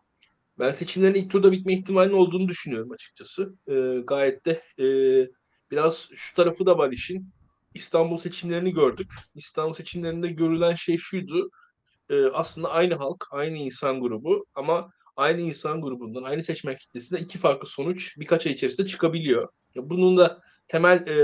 Ben seçimlerin ilk turda bitme ihtimalinin olduğunu düşünüyorum açıkçası. E, gayet de e, biraz şu tarafı da var işin. İstanbul seçimlerini gördük. İstanbul seçimlerinde görülen şey şuydu. E, aslında aynı halk, aynı insan grubu ama aynı insan grubundan, aynı seçmen kitlesinden iki farklı sonuç birkaç ay içerisinde çıkabiliyor. Bunun da temel e,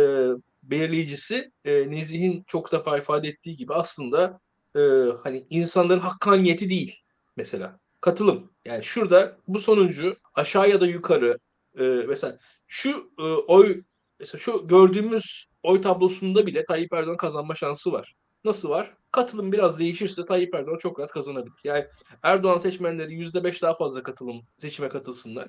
belirleyicisi e, Nezih'in çok defa ifade ettiği gibi aslında e, hani insanların hakkaniyeti değil mesela. Katılım. Yani şurada bu sonuncu aşağı ya da yukarı e, mesela şu e, oy mesela şu gördüğümüz oy tablosunda bile Tayyip Erdoğan kazanma şansı var. Nasıl var? Katılım biraz değişirse Tayyip Erdoğan çok rahat kazanabilir. Yani Erdoğan seçmenleri %5 daha fazla katılım seçime katılsınlar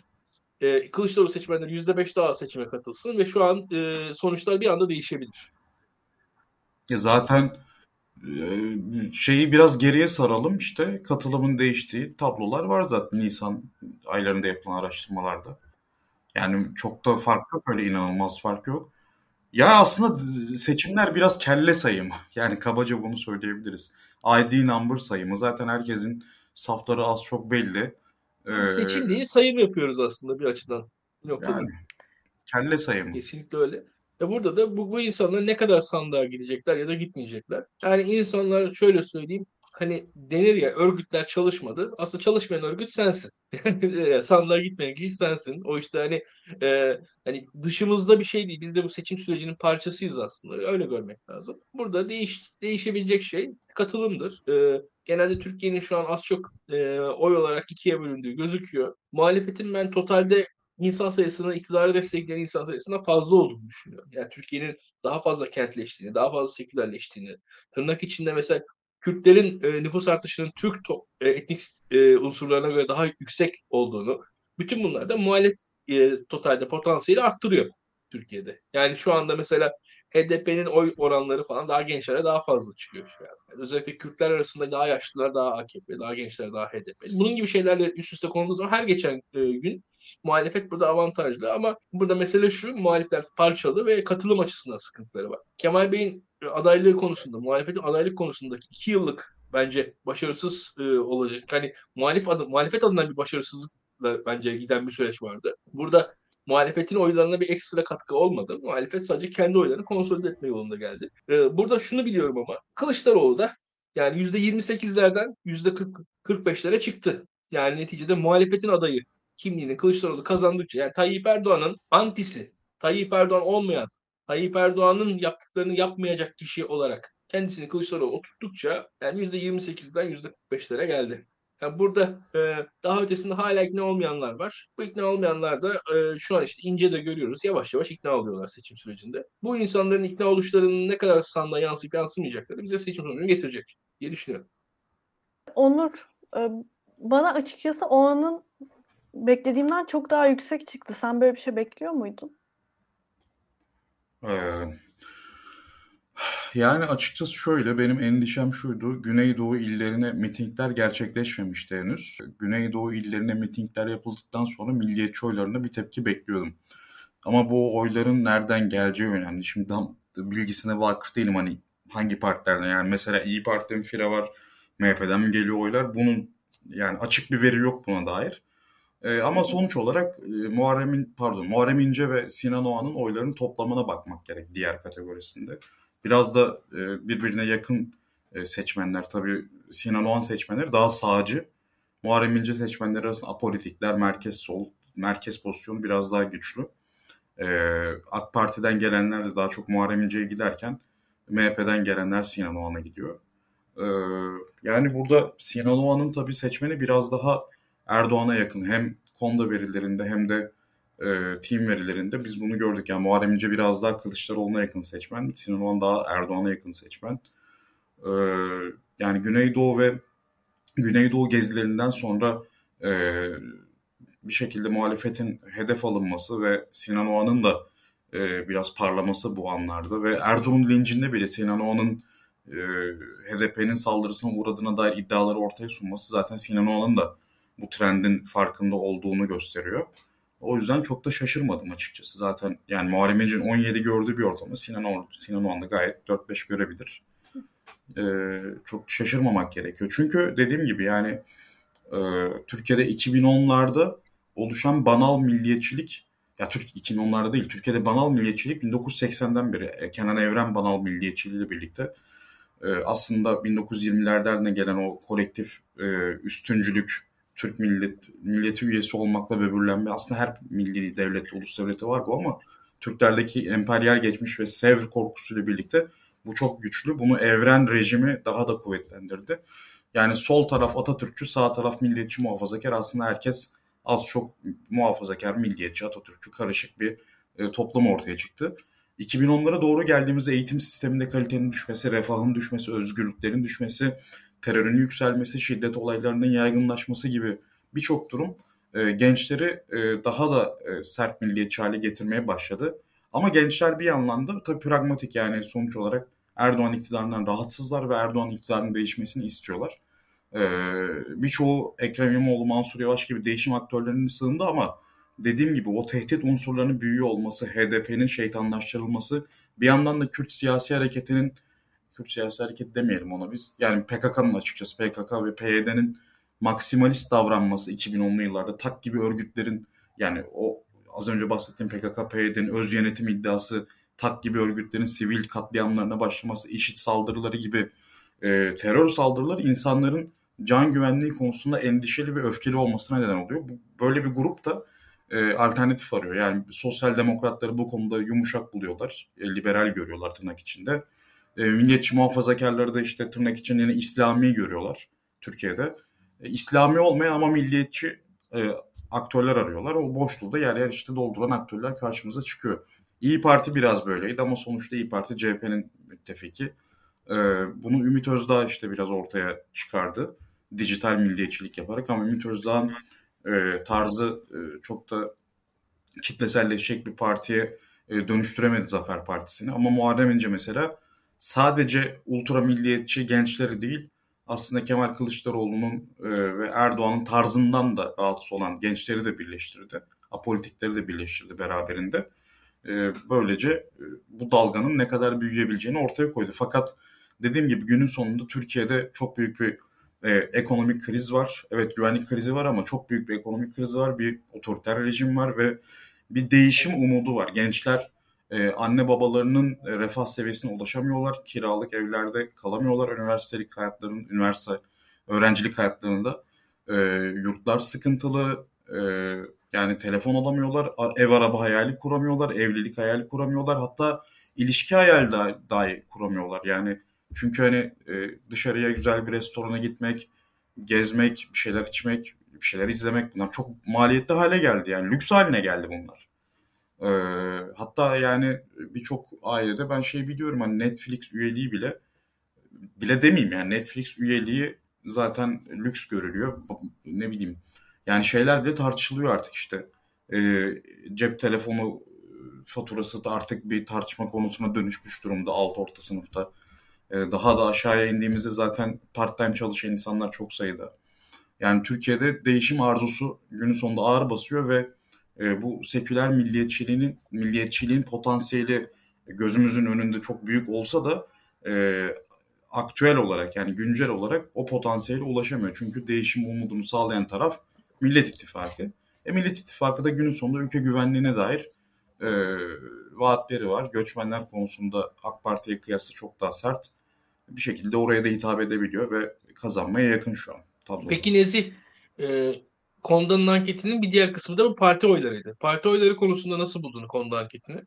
e, Kılıçdaroğlu seçmenleri %5 daha seçime katılsın ve şu an e, sonuçlar bir anda değişebilir. Zaten şeyi biraz geriye saralım işte katılımın değiştiği tablolar var zaten Nisan aylarında yapılan araştırmalarda. Yani çok da fark yok öyle inanılmaz fark yok. Ya aslında seçimler biraz kelle sayımı. Yani kabaca bunu söyleyebiliriz. ID number sayımı. Zaten herkesin safları az çok belli. Ee, Seçim değil sayım yapıyoruz aslında bir açıdan. Yok yani, kelle sayımı. Kesinlikle öyle. Ve burada da bu, bu insanlar ne kadar sandığa gidecekler ya da gitmeyecekler. Yani insanlar şöyle söyleyeyim hani denir ya örgütler çalışmadı. Aslında çalışmayan örgüt sensin. Sandığa gitmeyen kişi sensin. O işte hani e, hani dışımızda bir şey değil. Biz de bu seçim sürecinin parçasıyız aslında. Öyle görmek lazım. Burada değiş değişebilecek şey katılımdır. E, genelde Türkiye'nin şu an az çok e, oy olarak ikiye bölündüğü gözüküyor. Muhalefetin ben totalde insan sayısının iktidarı destekleyen insan sayısına fazla olduğunu düşünüyorum. Yani Türkiye'nin daha fazla kentleştiğini, daha fazla sekülerleştiğini, tırnak içinde mesela Kürtlerin e, nüfus artışının Türk to- e, etnik e, unsurlarına göre daha yüksek olduğunu, bütün bunlar da muhalef e, totalde potansiyeli arttırıyor Türkiye'de. Yani şu anda mesela HDP'nin oy oranları falan daha gençlere daha fazla çıkıyor. Yani. Özellikle Kürtler arasında daha yaşlılar daha AKP, daha gençler daha HDP. Bunun gibi şeylerle üst üste konulduğu zaman her geçen e, gün muhalefet burada avantajlı ama burada mesele şu muhalifler parçalı ve katılım açısından sıkıntıları var. Kemal Bey'in adaylığı konusunda, muhalefetin adaylık konusundaki iki yıllık bence başarısız e, olacak. Hani muhalif adı, muhalefet adına bir başarısızlıkla bence giden bir süreç vardı. Burada muhalefetin oylarına bir ekstra katkı olmadı. Muhalefet sadece kendi oylarını konsolide etme yolunda geldi. Ee, burada şunu biliyorum ama Kılıçdaroğlu da yani %28'lerden %45'lere çıktı. Yani neticede muhalefetin adayı kimliğini Kılıçdaroğlu kazandıkça yani Tayyip Erdoğan'ın antisi, Tayyip Erdoğan olmayan, Tayyip Erdoğan'ın yaptıklarını yapmayacak kişi olarak kendisini Kılıçdaroğlu oturttukça yani %28'den %45'lere geldi. Yani burada e, daha ötesinde hala ikna olmayanlar var. Bu ikna olmayanlar da e, şu an işte ince de görüyoruz. Yavaş yavaş ikna oluyorlar seçim sürecinde. Bu insanların ikna oluşlarının ne kadar sandığa yansıyıp yansımayacakları bize seçim sonucunu getirecek diye düşünüyorum. Onur, e, bana açıkçası o anın beklediğimden çok daha yüksek çıktı. Sen böyle bir şey bekliyor muydun? Ee, yani açıkçası şöyle benim endişem şuydu. Güneydoğu illerine mitingler gerçekleşmemişti henüz. Güneydoğu illerine mitingler yapıldıktan sonra milliyetçi oylarına bir tepki bekliyordum. Ama bu oyların nereden geleceği önemli. Şimdi tam bilgisine vakıf değilim hani hangi partilerden yani mesela İyi Parti'den file var, MHP'den mi geliyor oylar? Bunun yani açık bir veri yok buna dair. Ee, ama sonuç olarak e, Muharrem, pardon, Muharrem İnce ve Sinan Oğan'ın oylarının toplamına bakmak gerek diğer kategorisinde biraz da e, birbirine yakın e, seçmenler tabii Sinan Oğan seçmenleri daha sağcı. Muharrem İnce seçmenleri arasında apolitikler, merkez sol, merkez pozisyonu biraz daha güçlü. E, AK Parti'den gelenler de daha çok Muharrem İnce'ye giderken MHP'den gelenler Sinan Oğan'a gidiyor. E, yani burada Sinan Oğan'ın tabii seçmeni biraz daha Erdoğan'a yakın. Hem Konda verilerinde hem de e, team verilerinde biz bunu gördük. Yani Muharrem İnce biraz daha Kılıçdaroğlu'na yakın seçmen. Sinan Oğan daha Erdoğan'a yakın seçmen. E, yani Güneydoğu ve Güneydoğu gezilerinden sonra e, bir şekilde muhalefetin hedef alınması ve Sinan Oğan'ın da e, biraz parlaması bu anlarda ve Erzurum lincinde bile Sinan Oğan'ın e, HDP'nin saldırısına uğradığına dair iddiaları ortaya sunması zaten Sinan Oğan'ın da bu trendin farkında olduğunu gösteriyor. O yüzden çok da şaşırmadım açıkçası. Zaten yani Muharrem İnce'nin 17 gördüğü bir ortamı Sinan, Or Sinan Oğan da gayet 4-5 görebilir. Ee, çok şaşırmamak gerekiyor. Çünkü dediğim gibi yani e, Türkiye'de 2010'larda oluşan banal milliyetçilik ya Türk 2010'larda değil Türkiye'de banal milliyetçilik 1980'den beri e, Kenan Evren banal milliyetçiliğiyle birlikte e, aslında 1920'lerden gelen o kolektif e, üstüncülük Türk millet milleti üyesi olmakla böbürlenme aslında her milli devlet, ulus devleti var bu ama Türklerdeki emperyal geçmiş ve Sevr korkusuyla birlikte bu çok güçlü. Bunu evren rejimi daha da kuvvetlendirdi. Yani sol taraf Atatürkçü, sağ taraf milliyetçi muhafazakar aslında herkes az çok muhafazakar, milliyetçi, Atatürkçü karışık bir e, toplum ortaya çıktı. 2010'lara doğru geldiğimizde eğitim sisteminde kalitenin düşmesi, refahın düşmesi, özgürlüklerin düşmesi, terörün yükselmesi, şiddet olaylarının yaygınlaşması gibi birçok durum e, gençleri e, daha da e, sert milliyetçi hale getirmeye başladı. Ama gençler bir yandan da tabii pragmatik yani sonuç olarak Erdoğan iktidarından rahatsızlar ve Erdoğan iktidarının değişmesini istiyorlar. Ee, birçoğu Ekrem İmamoğlu, Mansur Yavaş gibi değişim aktörlerinin sığındı ama dediğim gibi o tehdit unsurlarının büyüyor olması, HDP'nin şeytanlaştırılması, bir yandan da Kürt siyasi hareketinin Kürt siyasi hareket demeyelim ona biz. Yani PKK'nın açıkçası PKK ve PYD'nin maksimalist davranması 2010'lu yıllarda tak gibi örgütlerin yani o az önce bahsettiğim PKK, PYD'nin öz yönetim iddiası, tak gibi örgütlerin sivil katliamlarına başlaması, işit saldırıları gibi e, terör saldırıları insanların can güvenliği konusunda endişeli ve öfkeli olmasına neden oluyor. Bu, böyle bir grup da e, alternatif arıyor. Yani sosyal demokratları bu konuda yumuşak buluyorlar, e, liberal görüyorlar tırnak içinde. E, milliyetçi muhafazakarları da işte tırnak için yine İslami görüyorlar Türkiye'de. E, İslami olmayan ama milliyetçi e, aktörler arıyorlar. O boşluğu da yer yer işte dolduran aktörler karşımıza çıkıyor. İyi Parti biraz böyleydi ama sonuçta İyi Parti CHP'nin müttefiki. E, bunu Ümit Özdağ işte biraz ortaya çıkardı. Dijital milliyetçilik yaparak ama Ümit Özdağ'ın e, tarzı e, çok da kitleselleşecek bir partiye e, dönüştüremedi Zafer Partisi'ni. Ama Muharrem İnce mesela sadece ultra milliyetçi gençleri değil aslında Kemal Kılıçdaroğlu'nun e, ve Erdoğan'ın tarzından da rahatsız olan gençleri de birleştirdi. Apolitikleri de birleştirdi beraberinde. E, böylece e, bu dalganın ne kadar büyüyebileceğini ortaya koydu. Fakat dediğim gibi günün sonunda Türkiye'de çok büyük bir ekonomik kriz var. Evet güvenlik krizi var ama çok büyük bir ekonomik kriz var. Bir otoriter rejim var ve bir değişim umudu var. Gençler e, anne babalarının e, refah seviyesine ulaşamıyorlar. Kiralık evlerde kalamıyorlar. Üniversitelik hayatlarının, üniversite öğrencilik hayatlarında e, yurtlar sıkıntılı. E, yani telefon alamıyorlar. Ev araba hayali kuramıyorlar. Evlilik hayali kuramıyorlar. Hatta ilişki hayali dahi kuramıyorlar. Yani çünkü hani e, dışarıya güzel bir restorana gitmek, gezmek, bir şeyler içmek, bir şeyler izlemek bunlar çok maliyetli hale geldi. Yani lüks haline geldi bunlar. E, hatta yani birçok ailede ben şey biliyorum hani Netflix üyeliği bile bile demeyeyim yani Netflix üyeliği zaten lüks görülüyor. Ne bileyim yani şeyler bile tartışılıyor artık işte. E, cep telefonu faturası da artık bir tartışma konusuna dönüşmüş durumda alt orta sınıfta. E, daha da aşağıya indiğimizde zaten part-time çalışan insanlar çok sayıda. Yani Türkiye'de değişim arzusu günün sonunda ağır basıyor ve e, bu seküler milliyetçiliğin milliyetçiliğin potansiyeli gözümüzün önünde çok büyük olsa da e, aktüel olarak yani güncel olarak o potansiyele ulaşamıyor. Çünkü değişim umudunu sağlayan taraf Millet İttifakı. E, Millet İttifakı da günün sonunda ülke güvenliğine dair e, vaatleri var. Göçmenler konusunda AK Parti'ye kıyasla çok daha sert bir şekilde oraya da hitap edebiliyor ve kazanmaya yakın şu an. Tablo. Peki Nezih, e, Konda'nın anketinin bir diğer kısmı da bu parti oylarıydı. Parti oyları konusunda nasıl buldun Konda anketini?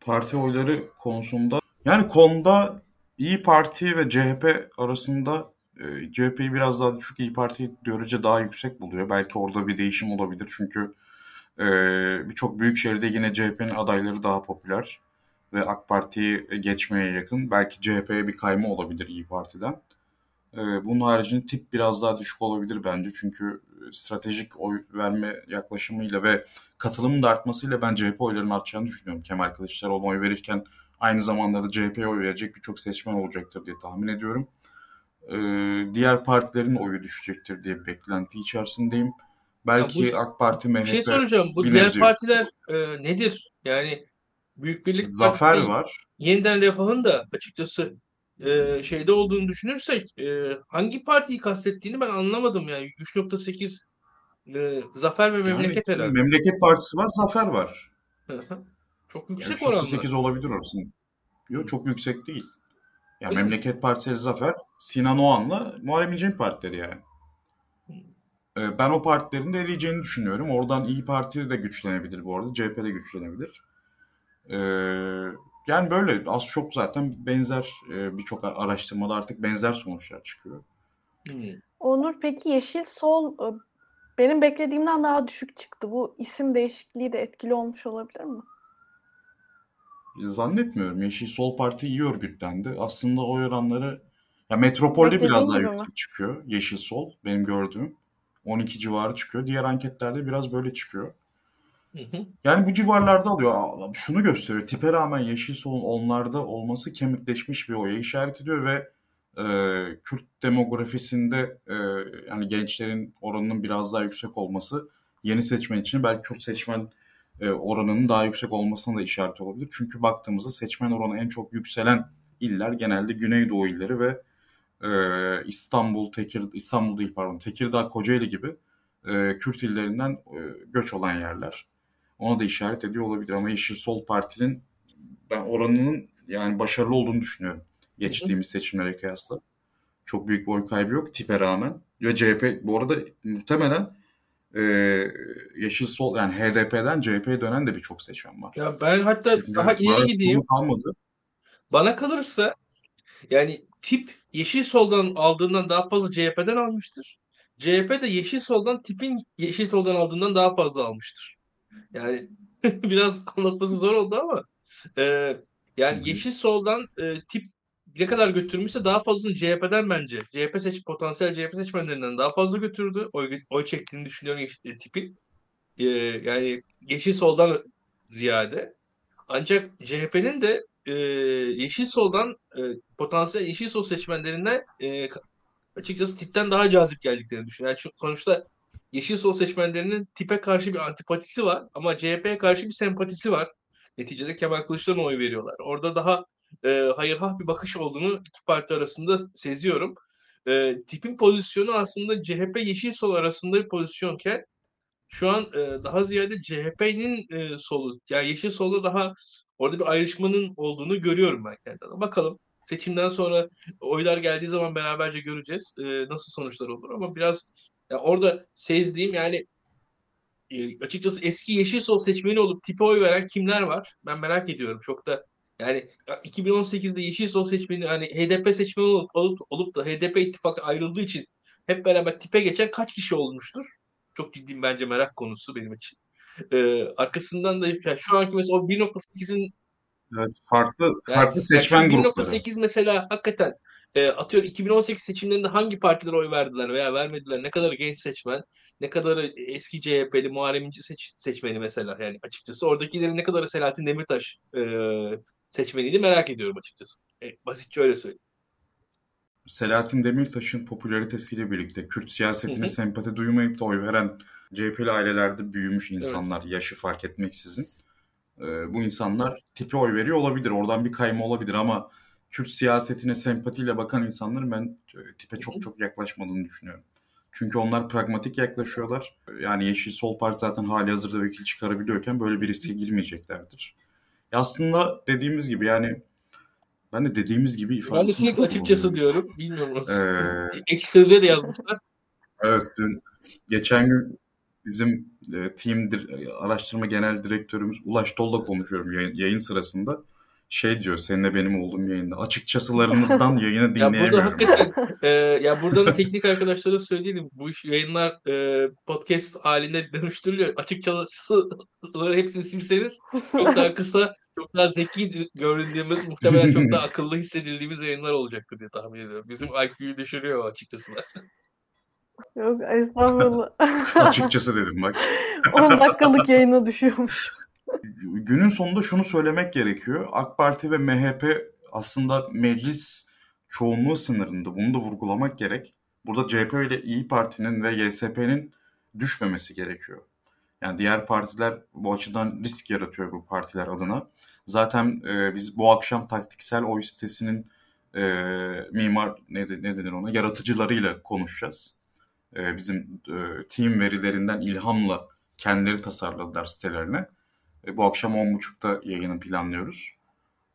Parti oyları konusunda yani Konda İyi Parti ve CHP arasında e, CHP'yi biraz daha düşük İyi Parti görece daha yüksek buluyor. Belki orada bir değişim olabilir çünkü e, birçok büyük şehirde yine CHP'nin adayları daha popüler ve AK Parti'yi geçmeye yakın. Belki CHP'ye bir kayma olabilir İyi Parti'den. Ee, bunun haricinde tip biraz daha düşük olabilir bence. Çünkü e, stratejik oy verme yaklaşımıyla ve katılımın da artmasıyla ben CHP oylarının artacağını düşünüyorum. Kemal Kılıçdaroğlu oy verirken aynı zamanda da CHP'ye oy verecek birçok seçmen olacaktır diye tahmin ediyorum. Ee, diğer partilerin oyu düşecektir diye beklenti içerisindeyim. Belki ya bu, AK Parti, MHP... Bir şey soracağım. Bu diğer partiler e, nedir? Yani Büyük Birlik Zafer Partisi, var. Yeniden Refah'ın da açıkçası e, şeyde olduğunu düşünürsek e, hangi partiyi kastettiğini ben anlamadım yani 3.8 e, Zafer ve Memleket yani, herhalde. Memleket Partisi var, Zafer var. çok yüksek yani oranda. 8 olabilir orası. Yok çok yüksek değil. Yani Öyle Memleket mi? Partisi Zafer, Sinan Oğan'la Muharrem İnce'nin partileri yani. Hmm. Ben o partilerin de eleyeceğini düşünüyorum. Oradan İyi Parti de güçlenebilir bu arada. CHP de güçlenebilir. Ee, yani böyle az çok zaten benzer e, birçok araştırmada artık benzer sonuçlar çıkıyor. Hmm. Onur peki Yeşil Sol e, benim beklediğimden daha düşük çıktı. Bu isim değişikliği de etkili olmuş olabilir mi? Zannetmiyorum. Yeşil Sol Parti iyi örgütlendi. Aslında o oranları ya metropolde biraz daha yüksek mi? çıkıyor. Yeşil Sol benim gördüğüm. 12 civarı çıkıyor. Diğer anketlerde biraz böyle çıkıyor. Yani bu civarlarda alıyor. Şunu gösteriyor. Tipe rağmen yeşil solun onlarda olması kemikleşmiş bir oya işaret ediyor ve e, Kürt demografisinde e, yani gençlerin oranının biraz daha yüksek olması yeni seçmen için belki Kürt seçmen e, oranının daha yüksek olmasına da işaret olabilir. Çünkü baktığımızda seçmen oranı en çok yükselen iller genelde Güneydoğu illeri ve e, İstanbul, Tekir, İstanbul değil pardon, Tekirdağ, Kocaeli gibi e, Kürt illerinden e, göç olan yerler. Ona da işaret ediyor olabilir ama Yeşil Sol Parti'nin ben oranının yani başarılı olduğunu düşünüyorum. Geçtiğimiz seçimlere kıyasla. Çok büyük boy kaybı yok tipe rağmen. Ve CHP bu arada muhtemelen e, Yeşil Sol yani HDP'den CHP'ye dönen de birçok seçmen var. Ya ben hatta Çünkü daha ileri gideyim. Kalmadı. Bana kalırsa yani tip Yeşil Sol'dan aldığından daha fazla CHP'den almıştır. CHP de Yeşil Sol'dan tipin Yeşil Sol'dan aldığından daha fazla almıştır. Yani biraz anlatması zor oldu ama e, yani Yeşil Sol'dan e, tip ne kadar götürmüşse daha fazlasını CHP'den bence. CHP seç potansiyel CHP seçmenlerinden daha fazla götürdü. Oy, oy çektiğini düşünüyorum e, tipin. E, yani Yeşil Sol'dan ziyade. Ancak CHP'nin de e, Yeşil Sol'dan e, potansiyel Yeşil Sol seçmenlerine e, açıkçası tipten daha cazip geldiklerini düşünüyorum. Yani sonuçta Yeşil Sol seçmenlerinin tipe karşı bir antipatisi var ama CHP'ye karşı bir sempatisi var. Neticede Kemal Kılıçdaroğlu'na oy veriyorlar. Orada daha e, hayırhah bir bakış olduğunu iki parti arasında seziyorum. E, tipin pozisyonu aslında CHP Yeşil Sol arasında bir pozisyonken şu an e, daha ziyade CHP'nin e, solu, yani Yeşil Sol'da daha orada bir ayrışmanın olduğunu görüyorum ben kendime. Bakalım seçimden sonra oylar geldiği zaman beraberce göreceğiz e, nasıl sonuçlar olur ama biraz ya orada sezdiğim yani e, açıkçası eski Yeşil Sol seçmeni olup tipe oy veren kimler var? Ben merak ediyorum. Çok da yani 2018'de Yeşil Sol seçmeni hani HDP seçmeni olup, olup, olup da HDP ittifakı ayrıldığı için hep beraber tipe geçen kaç kişi olmuştur? Çok ciddi bence merak konusu benim için. Ee, arkasından da yani şu anki mesela o 1.8'in Evet, farklı farklı yani, seçmen yani grupları. 1.8 mesela hakikaten e, atıyor 2018 seçimlerinde hangi partiler oy verdiler veya vermediler? Ne kadar genç seçmen, ne kadar eski CHP'li Muharrem İnce seç, seçmeni mesela yani açıkçası. Oradakilerin ne kadar Selahattin Demirtaş e, seçmeniydi merak ediyorum açıkçası. E, basitçe öyle söyleyeyim. Selahattin Demirtaş'ın popülaritesiyle birlikte Kürt siyasetine hı hı. sempati duymayıp da oy veren CHP'li ailelerde büyümüş insanlar evet. yaşı fark etmeksizin. E, bu insanlar tipi oy veriyor olabilir. Oradan bir kayma olabilir ama Kürt siyasetine sempatiyle bakan insanların ben e, tipe çok çok yaklaşmadığını düşünüyorum. Çünkü onlar pragmatik yaklaşıyorlar. Yani Yeşil Sol Parti zaten hali hazırda vekil çıkarabiliyorken böyle bir riske girmeyeceklerdir. aslında dediğimiz gibi yani ben de dediğimiz gibi ifade Ben de sürekli açıkçası diyorum. Bilmiyorum. Ee, Ekşi Sözlüğe de yazmışlar. Evet dün geçen gün bizim e, team araştırma genel direktörümüz Ulaş Tol'la konuşuyorum yayın, yayın sırasında şey diyor seninle benim olduğum yayında açıkçasılarınızdan yayını dinleyemiyorum. ya burada hakikaten e, ya burada da teknik arkadaşlara söyleyelim bu iş yayınlar e, podcast halinde dönüştürülüyor. Açıkçasıları hepsini silseniz çok daha kısa çok daha zeki göründüğümüz muhtemelen çok daha akıllı hissedildiğimiz yayınlar olacaktır diye tahmin ediyorum. Bizim IQ'yu düşürüyor açıkçası. Yok estağfurullah. Açıkçası dedim bak. 10 dakikalık yayına düşüyormuş günün sonunda şunu söylemek gerekiyor. AK Parti ve MHP aslında meclis çoğunluğu sınırında. Bunu da vurgulamak gerek. Burada CHP ile İyi Parti'nin ve YSP'nin düşmemesi gerekiyor. Yani diğer partiler bu açıdan risk yaratıyor bu partiler adına. Zaten e, biz bu akşam taktiksel oy sitesinin e, mimar ne, ne denir ona yaratıcılarıyla konuşacağız. E, bizim e, team verilerinden ilhamla kendileri tasarladılar sitelerine. E, bu akşam 10.30'da yayını planlıyoruz.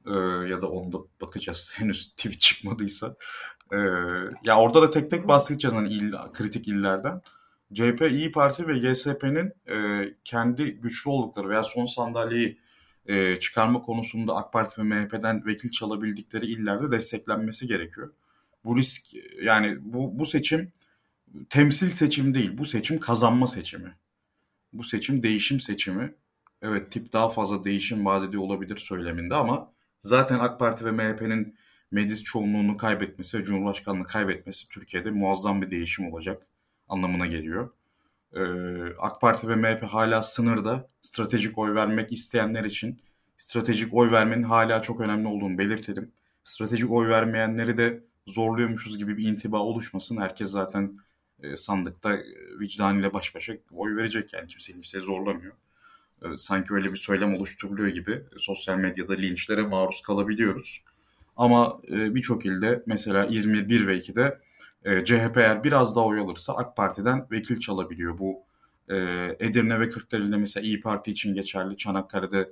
E, ya da onda bakacağız. Henüz tweet çıkmadıysa. E, ya orada da tek tek bahsedeceğiz hani il, kritik illerden. CHP, İyi Parti ve YSP'nin e, kendi güçlü oldukları veya son sandalyeyi e, çıkarma konusunda AK Parti ve MHP'den vekil çalabildikleri illerde desteklenmesi gerekiyor. Bu risk yani bu, bu seçim temsil seçim değil. Bu seçim kazanma seçimi. Bu seçim değişim seçimi evet tip daha fazla değişim vaat olabilir söyleminde ama zaten AK Parti ve MHP'nin meclis çoğunluğunu kaybetmesi ve Cumhurbaşkanlığı kaybetmesi Türkiye'de muazzam bir değişim olacak anlamına geliyor. Ee, AK Parti ve MHP hala sınırda stratejik oy vermek isteyenler için stratejik oy vermenin hala çok önemli olduğunu belirtelim. Stratejik oy vermeyenleri de zorluyormuşuz gibi bir intiba oluşmasın. Herkes zaten e, sandıkta e, vicdanıyla baş başa oy verecek yani kimse kimseye zorlamıyor. E, sanki öyle bir söylem oluşturuluyor gibi sosyal medyada linçlere maruz kalabiliyoruz. Ama e, birçok ilde mesela İzmir 1 ve 2'de e, CHP eğer biraz daha oy alırsa AK Parti'den vekil çalabiliyor. Bu Edirne ve Kırklareli'de mesela İyi Parti için geçerli. Çanakkale'de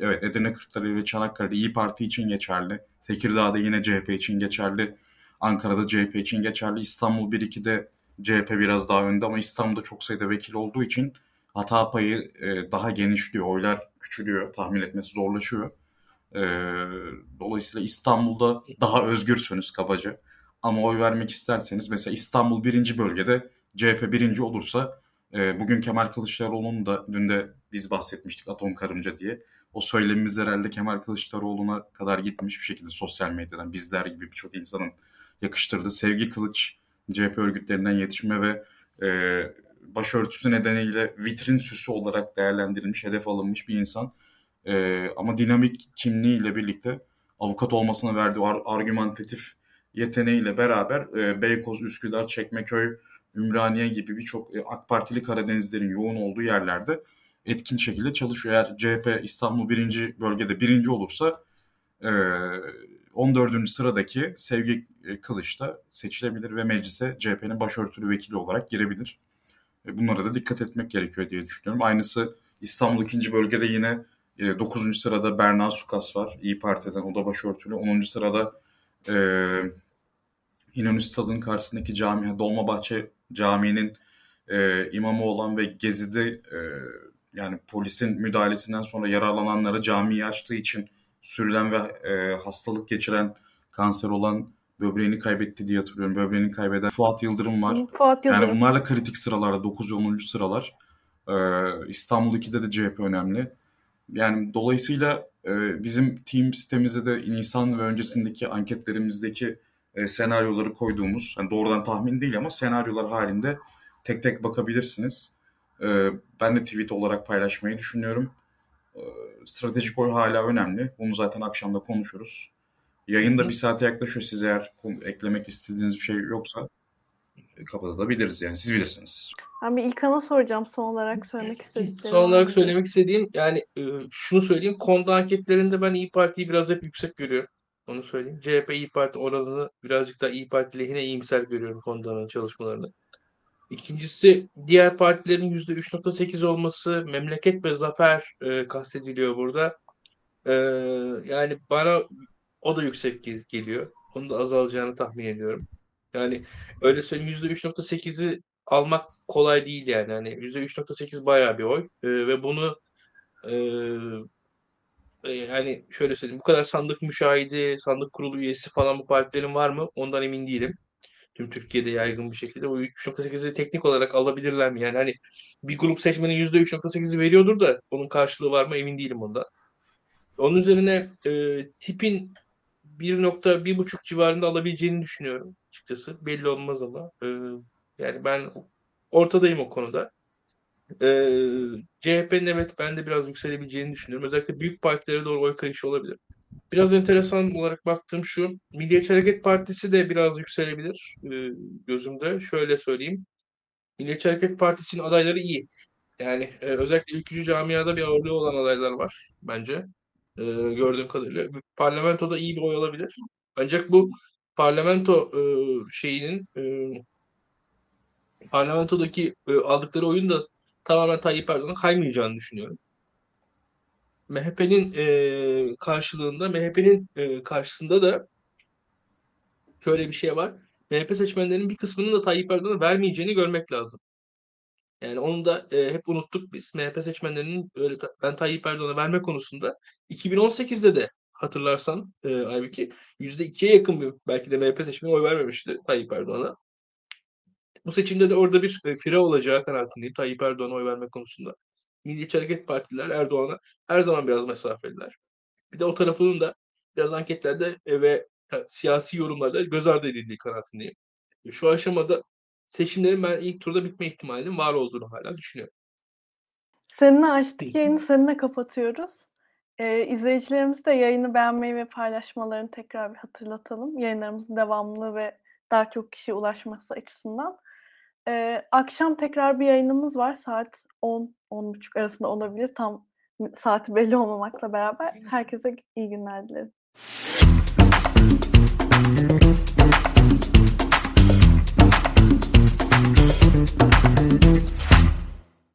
evet Edirne, Kırklareli ve Çanakkale'de İyi Parti için geçerli. Tekirdağ'da yine CHP için geçerli. Ankara'da CHP için geçerli. İstanbul 1-2'de CHP biraz daha önde ama İstanbul'da çok sayıda vekil olduğu için hata payı e, daha genişliyor. Oylar küçülüyor. Tahmin etmesi zorlaşıyor. E, dolayısıyla İstanbul'da daha özgürsünüz kabaca. Ama oy vermek isterseniz mesela İstanbul birinci bölgede CHP birinci olursa e, bugün Kemal Kılıçdaroğlu'nun da dün de biz bahsetmiştik atom karınca diye. O söylemimiz herhalde Kemal Kılıçdaroğlu'na kadar gitmiş bir şekilde sosyal medyadan bizler gibi birçok insanın yakıştırdığı Sevgi Kılıç CHP örgütlerinden yetişme ve e, başörtüsü nedeniyle vitrin süsü olarak değerlendirilmiş, hedef alınmış bir insan. E, ama dinamik kimliğiyle birlikte avukat olmasına verdiği ar- argümantatif yeteneğiyle beraber e, Beykoz, Üsküdar, Çekmeköy, Ümraniye gibi birçok e, AK Partili Karadenizlerin yoğun olduğu yerlerde etkin şekilde çalışıyor. Eğer CHP İstanbul birinci bölgede birinci olursa e, 14. sıradaki Sevgi e, Kılıç da seçilebilir ve meclise CHP'nin başörtülü vekili olarak girebilir. E, bunlara da dikkat etmek gerekiyor diye düşünüyorum. Aynısı İstanbul ikinci bölgede yine 9. E, sırada Berna Sukas var. İyi Parti'den o da başörtülü. 10. sırada e, İnönü Stadı'nın karşısındaki cami, Dolmabahçe Camii'nin e, imamı olan ve Gezi'de e, yani polisin müdahalesinden sonra yaralananlara camiyi açtığı için sürülen ve e, hastalık geçiren, kanser olan böbreğini kaybetti diye hatırlıyorum. Böbreğini kaybeden Fuat Yıldırım var. Fuat Yıldırım. Yani bunlarla kritik sıralarda 9 ve 10. sıralar. Ee, İstanbul 2'de de CHP önemli. Yani dolayısıyla e, bizim team sitemizde de Nisan ve öncesindeki anketlerimizdeki e, senaryoları koyduğumuz, yani doğrudan tahmin değil ama senaryolar halinde tek tek bakabilirsiniz. E, ben de tweet olarak paylaşmayı düşünüyorum. E, stratejik oy hala önemli. Bunu zaten akşamda konuşuruz. Yayın da bir saate yaklaşıyor. Siz eğer eklemek istediğiniz bir şey yoksa e, kapatabiliriz yani. Siz bilirsiniz. Ben bir İlkan'a soracağım son olarak söylemek istediklerim. Son olarak söylemek istediğim yani e, şunu söyleyeyim. Konda anketlerinde ben İyi Parti'yi biraz hep yüksek görüyorum. Onu söyleyeyim. CHP İyi Parti oranını birazcık daha İyi Parti lehine iyimser görüyorum Konda'nın çalışmalarını. İkincisi diğer partilerin %3.8 olması memleket ve zafer e, kastediliyor burada. E, yani bana o da yüksek geliyor. Onun da azalacağını tahmin ediyorum. Yani öyle söyleyeyim %3.8'i almak kolay değil yani. Hani %3.8 bayağı bir oy. E, ve bunu e, e, yani şöyle söyleyeyim bu kadar sandık müşahidi, sandık kurulu üyesi falan bu partilerin var mı? Ondan emin değilim. Tüm Türkiye'de yaygın bir şekilde o 3.8'i teknik olarak alabilirler mi? Yani hani bir grup seçmenin %3.8'i veriyordur da onun karşılığı var mı emin değilim onda. Onun üzerine e, tipin 1.1.5 civarında alabileceğini düşünüyorum açıkçası. Belli olmaz ama. E, yani ben ortadayım o konuda. E, CHP'nin evet ben de biraz yükselebileceğini düşünüyorum. Özellikle büyük partilere doğru oy kayışı olabilir. Biraz enteresan olarak baktığım şu. Milliyetçi Hareket Partisi de biraz yükselebilir e, gözümde. Şöyle söyleyeyim. Milliyetçi Hareket Partisi'nin adayları iyi. Yani e, özellikle ülkücü camiada bir ağırlığı olan adaylar var bence. E, gördüğüm kadarıyla. Parlamentoda iyi bir oy alabilir. Ancak bu parlamento e, şeyinin e, parlamentodaki e, aldıkları oyun da tamamen Tayyip Erdoğan'a kaymayacağını düşünüyorum. MHP'nin e, karşılığında, MHP'nin e, karşısında da şöyle bir şey var. MHP seçmenlerinin bir kısmının da Tayyip Erdoğan'a vermeyeceğini görmek lazım. Yani onu da e, hep unuttuk biz. MHP seçmenlerinin öyle ben Tayyip Erdoğan'a verme konusunda 2018'de de hatırlarsan e, Aybüke %2'ye yakın bir belki de MHP seçmeni oy vermemişti Tayyip Erdoğan'a. Bu seçimde de orada bir e, fire olacağı kanaatindeyim Tayyip Erdoğan'a oy verme konusunda. Milliyetçi Hareket Partiler Erdoğan'a her zaman biraz mesafeliler. Bir de o tarafının da biraz anketlerde ve siyasi yorumlarda göz ardı edildiği kanaatindeyim. Şu aşamada seçimlerin ben ilk turda bitme ihtimalinin var olduğunu hala düşünüyorum. Seninle açtık yayını seninle kapatıyoruz. Ee, izleyicilerimiz de yayını beğenmeyi ve paylaşmalarını tekrar bir hatırlatalım. Yayınlarımızın devamlı ve daha çok kişiye ulaşması açısından. Ee, akşam tekrar bir yayınımız var. Saat 10-10.30 arasında olabilir. Tam saati belli olmamakla beraber. Herkese iyi günler dilerim.